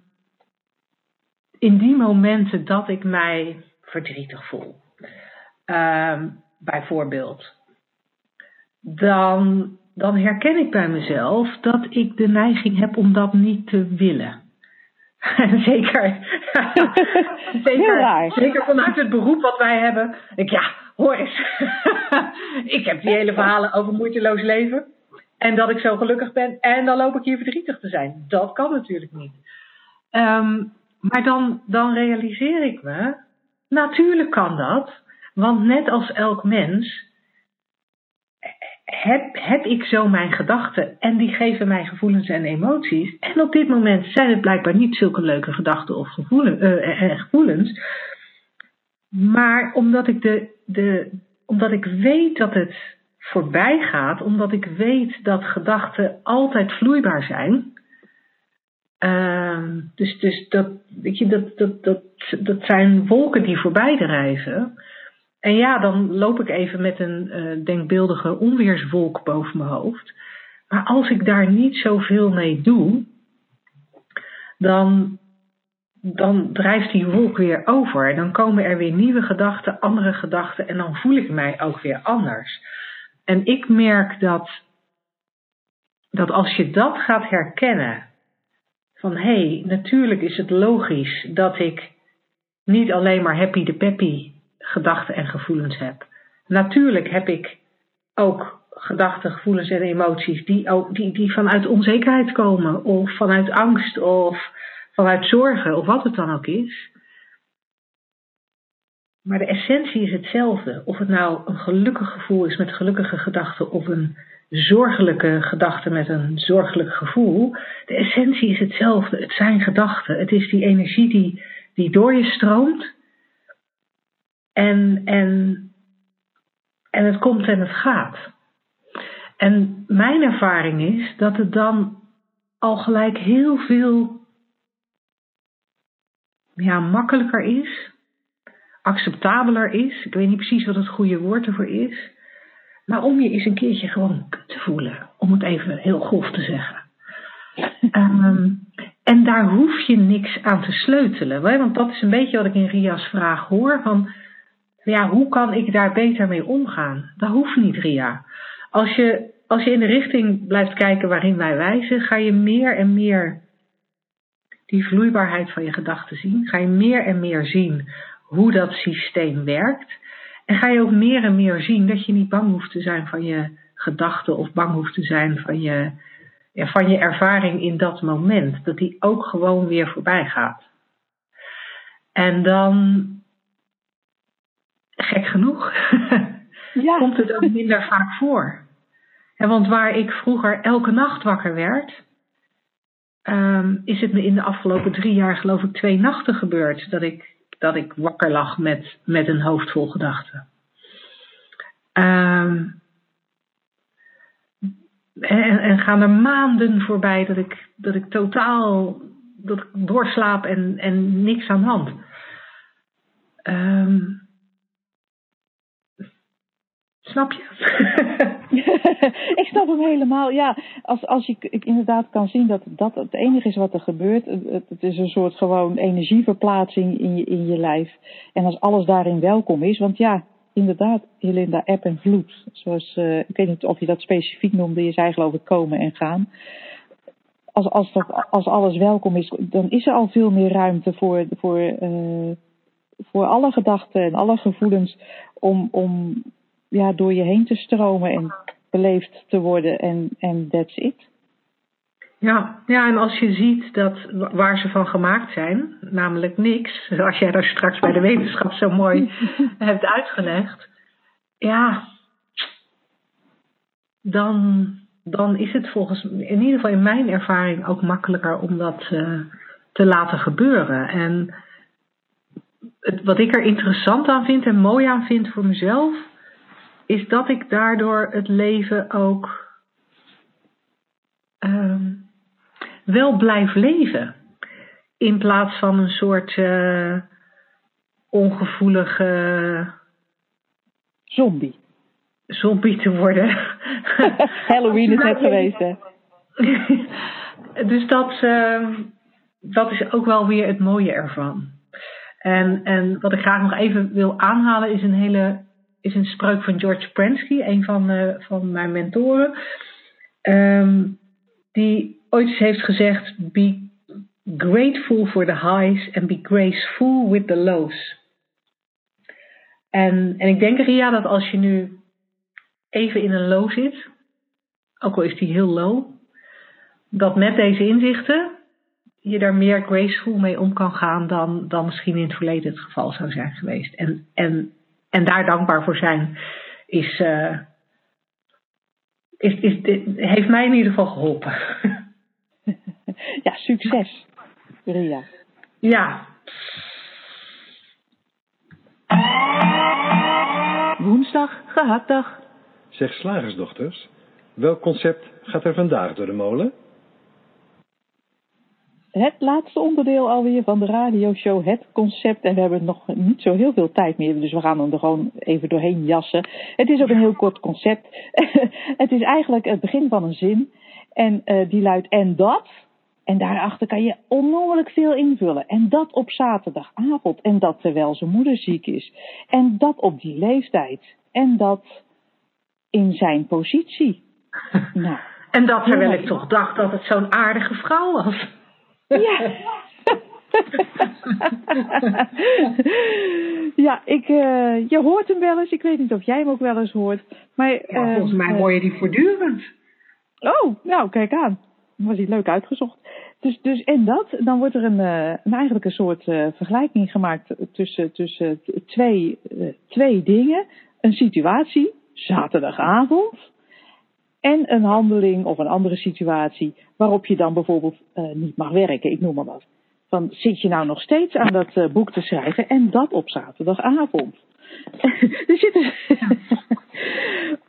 in die momenten dat ik mij verdrietig voel, um, bijvoorbeeld, dan, dan herken ik bij mezelf dat ik de neiging heb om dat niet te willen. zeker, zeker, zeker vanuit het beroep wat wij hebben. Ik, ja, hoor eens. ik heb die hele verhalen over moeiteloos leven. En dat ik zo gelukkig ben. En dan loop ik hier verdrietig te zijn. Dat kan natuurlijk niet. Um, maar dan, dan realiseer ik me. Natuurlijk kan dat. Want net als elk mens heb, heb ik zo mijn gedachten en die geven mij gevoelens en emoties. En op dit moment zijn het blijkbaar niet zulke leuke gedachten of gevoelens, uh, gevoelens. Maar omdat ik, de, de, omdat ik weet dat het voorbij gaat, omdat ik weet dat gedachten altijd vloeibaar zijn. Uh, dus dus dat, weet je, dat, dat, dat, dat zijn wolken die voorbij drijven. En ja, dan loop ik even met een uh, denkbeeldige onweerswolk boven mijn hoofd. Maar als ik daar niet zoveel mee doe, dan, dan drijft die wolk weer over. Dan komen er weer nieuwe gedachten, andere gedachten en dan voel ik mij ook weer anders. En ik merk dat, dat als je dat gaat herkennen, van hé, hey, natuurlijk is het logisch dat ik niet alleen maar happy de peppy gedachten en gevoelens heb. Natuurlijk heb ik ook gedachten, gevoelens en emoties die, ook, die, die vanuit onzekerheid komen, of vanuit angst, of vanuit zorgen, of wat het dan ook is. Maar de essentie is hetzelfde. Of het nou een gelukkig gevoel is met gelukkige gedachten, of een zorgelijke gedachte met een zorgelijk gevoel. De essentie is hetzelfde. Het zijn gedachten. Het is die energie die, die door je stroomt en, en, en het komt en het gaat. En mijn ervaring is dat het dan al gelijk heel veel ja, makkelijker is, acceptabeler is. Ik weet niet precies wat het goede woord ervoor is. Maar om je eens een keertje gewoon te voelen, om het even heel grof te zeggen. um, en daar hoef je niks aan te sleutelen. Want dat is een beetje wat ik in Ria's vraag hoor. Van, ja, hoe kan ik daar beter mee omgaan? Dat hoeft niet, Ria. Als je, als je in de richting blijft kijken waarin wij wijzen, ga je meer en meer die vloeibaarheid van je gedachten zien. Ga je meer en meer zien hoe dat systeem werkt. En ga je ook meer en meer zien dat je niet bang hoeft te zijn van je gedachten of bang hoeft te zijn van je, ja, van je ervaring in dat moment. Dat die ook gewoon weer voorbij gaat. En dan gek genoeg, ja. komt het ook minder vaak voor. En want waar ik vroeger elke nacht wakker werd, um, is het me in de afgelopen drie jaar geloof ik twee nachten gebeurd dat ik, dat ik wakker lag met, met een hoofd vol gedachten. Um, en, en, gaan er maanden voorbij dat ik, dat ik totaal dat ik doorslaap en, en niks aan de hand. Um, Snap je? ik snap hem helemaal. Ja, als, als je inderdaad kan zien dat dat het enige is wat er gebeurt. Het, het is een soort gewoon energieverplaatsing in je, in je lijf. En als alles daarin welkom is. Want ja, inderdaad, Helinda, eb en vloed. Zoals, uh, ik weet niet of je dat specifiek noemde, je zei geloof ik komen en gaan. Als, als, dat, als alles welkom is, dan is er al veel meer ruimte voor, voor, uh, voor alle gedachten en alle gevoelens om, om ja, door je heen te stromen en beleefd te worden en, en that's it. Ja, ja, en als je ziet dat waar ze van gemaakt zijn, namelijk niks, zoals jij daar straks bij de wetenschap zo mooi hebt uitgelegd, ja, dan, dan is het volgens in ieder geval in mijn ervaring ook makkelijker om dat uh, te laten gebeuren. En het, wat ik er interessant aan vind en mooi aan vind voor mezelf, is dat ik daardoor het leven ook um, wel blijf leven. In plaats van een soort uh, ongevoelige zombie. Zombie te worden. Halloween is net geweest, hè? dus dat, uh, dat is ook wel weer het mooie ervan. En, en wat ik graag nog even wil aanhalen is een hele is een spreuk van George Pransky, een van, uh, van mijn mentoren. Um, die ooit heeft gezegd: Be grateful for the highs and be graceful with the lows. En, en ik denk, Ria, dat als je nu even in een low zit, ook al is die heel low, dat met deze inzichten je daar meer graceful mee om kan gaan dan, dan misschien in het verleden het geval zou zijn geweest. En, en, en daar dankbaar voor zijn, is, uh, is, is, heeft mij in ieder geval geholpen. ja, succes, Ria. Ja. Woensdag, gehaktdag. Zeg slagersdochters, welk concept gaat er vandaag door de molen? Het laatste onderdeel alweer van de radioshow, het concept. En we hebben nog niet zo heel veel tijd meer, dus we gaan er gewoon even doorheen jassen. Het is ook een heel kort concept. het is eigenlijk het begin van een zin. En uh, die luidt en dat. En daarachter kan je onnoemelijk veel invullen. En dat op zaterdagavond. En dat terwijl zijn moeder ziek is. En dat op die leeftijd. En dat in zijn positie. nou, en dat terwijl ik toch dacht dat het zo'n aardige vrouw was. Ja. ja, ik, uh, je hoort hem wel eens. Ik weet niet of jij hem ook wel eens hoort. Maar, ja, volgens mij hoor je die voortdurend. Oh, nou, kijk aan. Was hij leuk uitgezocht. Dus, dus en dat, dan wordt er een, uh, een eigenlijk een soort uh, vergelijking gemaakt tussen, tussen twee, uh, twee dingen. Een situatie, zaterdagavond, en een handeling of een andere situatie waarop je dan bijvoorbeeld niet mag werken, ik noem maar wat. Van zit je nou nog steeds aan dat boek te schrijven en dat op zaterdagavond? er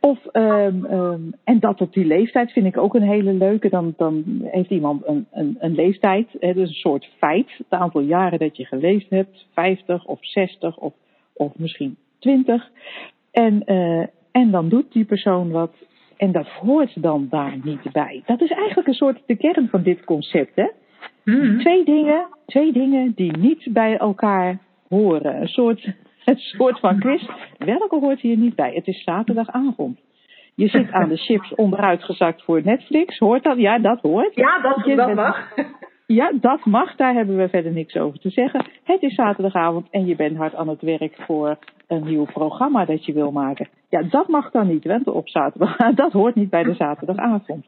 of, um, um, en dat op die leeftijd vind ik ook een hele leuke. Dan, dan heeft iemand een, een, een leeftijd, dus een soort feit. Het aantal jaren dat je geleefd hebt, 50 of 60 of, of misschien 20. En, uh, en dan doet die persoon wat. En dat hoort dan daar niet bij. Dat is eigenlijk een soort de kern van dit concept. Hè? Mm. Twee, dingen, twee dingen die niet bij elkaar horen. Een soort een soort van quiz. Welke hoort hier niet bij? Het is zaterdagavond. Je zit aan de chips onderuitgezakt voor Netflix. Hoort dat? Ja, dat hoort. Ja, dat, je dat mag. Ja, dat mag. Daar hebben we verder niks over te zeggen. Het is zaterdagavond en je bent hard aan het werk voor een nieuw programma dat je wil maken. Ja, dat mag dan niet, want op zaterdag, dat hoort niet bij de zaterdagavond.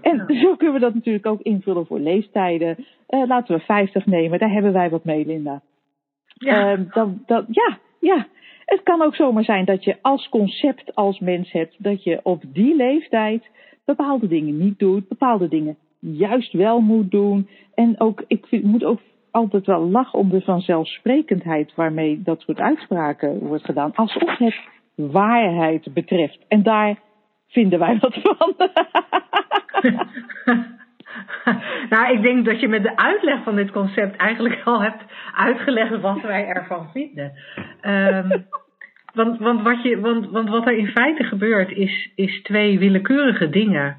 En zo kunnen we dat natuurlijk ook invullen voor leeftijden. Uh, laten we 50 nemen, daar hebben wij wat mee, Linda. Ja. Uh, dat, dat, ja, ja, het kan ook zomaar zijn dat je als concept als mens hebt dat je op die leeftijd bepaalde dingen niet doet, bepaalde dingen juist wel moet doen. En ook, ik vind, moet ook altijd wel lachen om de vanzelfsprekendheid waarmee dat soort uitspraken wordt gedaan, alsof het waarheid betreft. En daar vinden wij wat van. nou, ik denk dat je met de uitleg van dit concept eigenlijk al hebt uitgelegd wat wij ervan vinden. Um, want, want, wat je, want, want wat er in feite gebeurt is, is twee willekeurige dingen.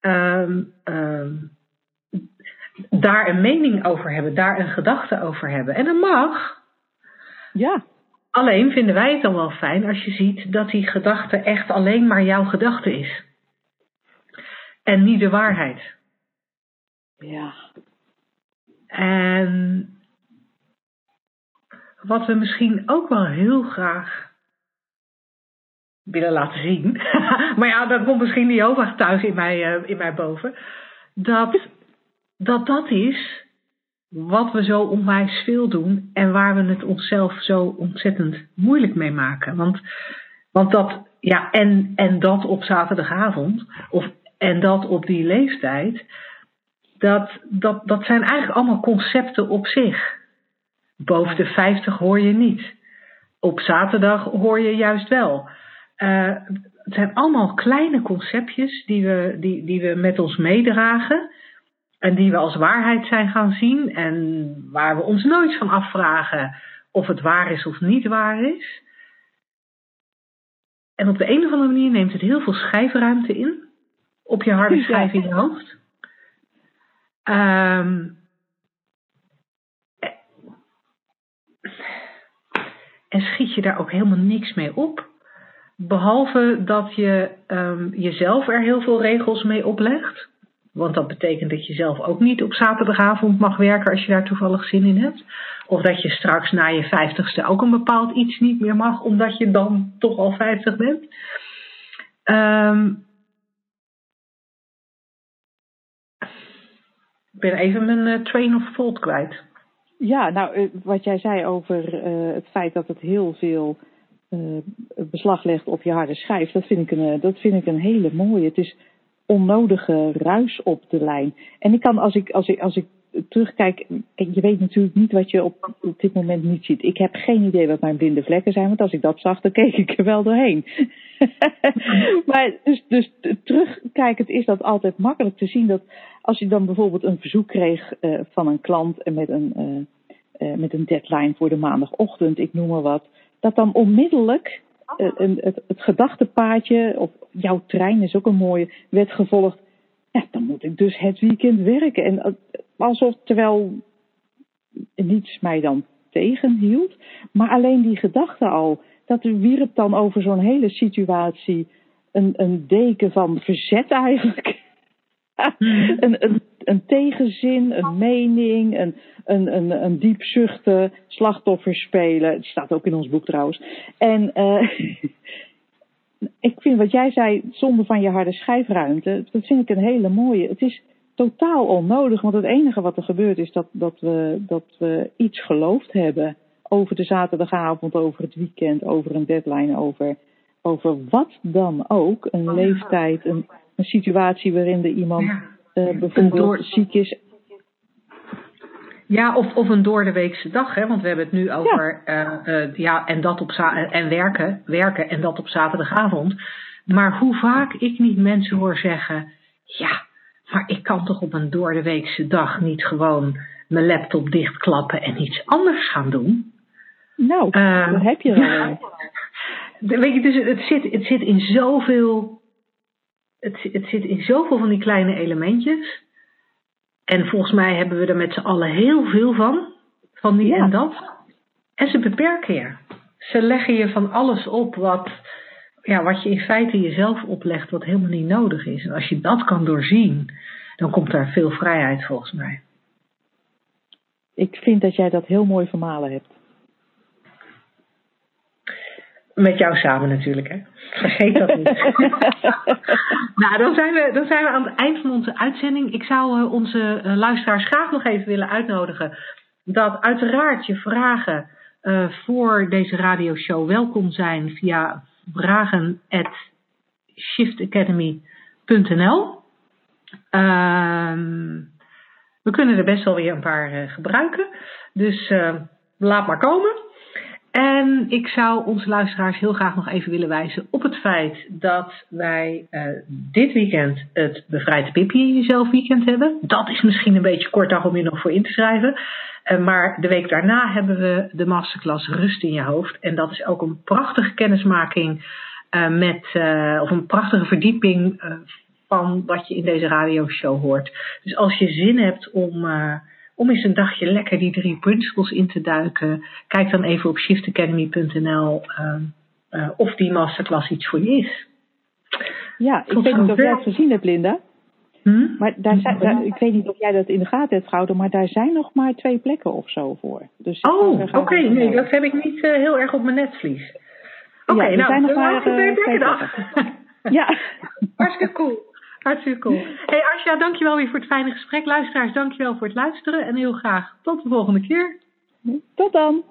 Um, um, daar een mening over hebben, daar een gedachte over hebben. En dat mag. Ja. Alleen vinden wij het dan wel fijn als je ziet dat die gedachte echt alleen maar jouw gedachte is. En niet de waarheid. Ja. En wat we misschien ook wel heel graag willen laten zien. maar ja, dan komt misschien die Jehovah in mij, uh, in mij boven. Dat, dat dat is wat we zo onwijs veel doen en waar we het onszelf zo ontzettend moeilijk mee maken. Want, want dat, ja, en, en dat op zaterdagavond, of, en dat op die leeftijd, dat, dat, dat zijn eigenlijk allemaal concepten op zich. Boven de 50 hoor je niet. Op zaterdag hoor je juist wel. Uh, het zijn allemaal kleine conceptjes die we, die, die we met ons meedragen. En die we als waarheid zijn gaan zien. En waar we ons nooit van afvragen of het waar is of niet waar is. En op de een of andere manier neemt het heel veel schijfruimte in. Op je harde schijf in je hoofd. Um, en schiet je daar ook helemaal niks mee op. Behalve dat je um, jezelf er heel veel regels mee oplegt. Want dat betekent dat je zelf ook niet op zaterdagavond mag werken als je daar toevallig zin in hebt. Of dat je straks na je vijftigste ook een bepaald iets niet meer mag, omdat je dan toch al vijftig bent. Um, ik ben even mijn uh, train of thought kwijt. Ja, nou, eh, wat jij zei over uh, het feit dat het heel veel beslag legt op je harde schijf, dat vind, ik een, dat vind ik een hele mooie. Het is onnodige ruis op de lijn. En ik kan, als ik, als ik, als ik terugkijk, je weet natuurlijk niet wat je op, op dit moment niet ziet. Ik heb geen idee wat mijn blinde vlekken zijn, want als ik dat zag, dan keek ik er wel doorheen. maar dus, dus terugkijkend is dat altijd makkelijk te zien dat als je dan bijvoorbeeld een verzoek kreeg uh, van een klant en met een, met een deadline voor de maandagochtend, ik noem maar wat, dat dan onmiddellijk een, het, het gedachtepaadje, of jouw trein is ook een mooie, werd gevolgd. Ja, dan moet ik dus het weekend werken. En alsof, terwijl niets mij dan tegenhield, maar alleen die gedachte al, dat wierp dan over zo'n hele situatie een, een deken van verzet eigenlijk. Hmm. een, een, een, tegenzin, een mening, een, een, een, een diep zuchten, slachtoffer spelen. Het staat ook in ons boek trouwens. En uh, ik vind wat jij zei, zonder van je harde schijfruimte, dat vind ik een hele mooie. Het is totaal onnodig, want het enige wat er gebeurt is dat, dat, we, dat we iets geloofd hebben over de zaterdagavond, over het weekend, over een deadline, over, over wat dan ook. Een leeftijd, een, een situatie waarin er iemand. Uh, bijvoorbeeld ziek is. Ja, of, of een doordeweekse dag, hè? want we hebben het nu over ja. Uh, uh, ja, en dat op en werken, werken en dat op zaterdagavond. Maar hoe vaak ik niet mensen hoor zeggen: Ja, maar ik kan toch op een doordeweekse dag niet gewoon mijn laptop dichtklappen en iets anders gaan doen? Nou, uh, dat heb je wel. Weet je, dus het zit, het zit in zoveel. Het, het zit in zoveel van die kleine elementjes. En volgens mij hebben we er met z'n allen heel veel van. Van die ja. en dat. En ze beperken je. Ze leggen je van alles op wat, ja, wat je in feite jezelf oplegt, wat helemaal niet nodig is. En als je dat kan doorzien, dan komt daar veel vrijheid volgens mij. Ik vind dat jij dat heel mooi vermalen hebt. Met jou samen natuurlijk, hè? Vergeet dat niet. nou, dan zijn, we, dan zijn we aan het eind van onze uitzending. Ik zou uh, onze uh, luisteraars graag nog even willen uitnodigen. Dat uiteraard je vragen uh, voor deze radioshow welkom zijn via vragen.shiftacademy.nl. Ehm, we kunnen er best wel weer een paar gebruiken. Dus laat maar komen. En ik zou onze luisteraars heel graag nog even willen wijzen op het feit dat wij uh, dit weekend het Bevrijd Pippi in Jezelf weekend hebben. Dat is misschien een beetje kort dag om je nog voor in te schrijven. Uh, maar de week daarna hebben we de masterclass Rust in je hoofd. En dat is ook een prachtige kennismaking uh, met, of een prachtige verdieping van wat je in deze radioshow hoort. Dus als je zin hebt om om eens een dagje lekker die drie principles in te duiken. Kijk dan even op shiftacademy.nl uh, of die masterclass iets voor je is. Ja, ik weet niet of jij het gezien hebt, Linda. Hm? Maar daar zijn, daar, ik weet niet of jij dat in de gaten hebt gehouden, maar daar zijn nog maar twee plekken of zo voor. Dus oh, oké. Okay. Nee, dat heb ik niet uh, heel erg op mijn netvlies. Oké, okay, ja, nou, zijn nog maar twee plekken ja. Hartstikke cool. Hartstikke cool. Hey Asja, dankjewel weer voor het fijne gesprek. Luisteraars, dankjewel voor het luisteren en heel graag tot de volgende keer. Tot dan.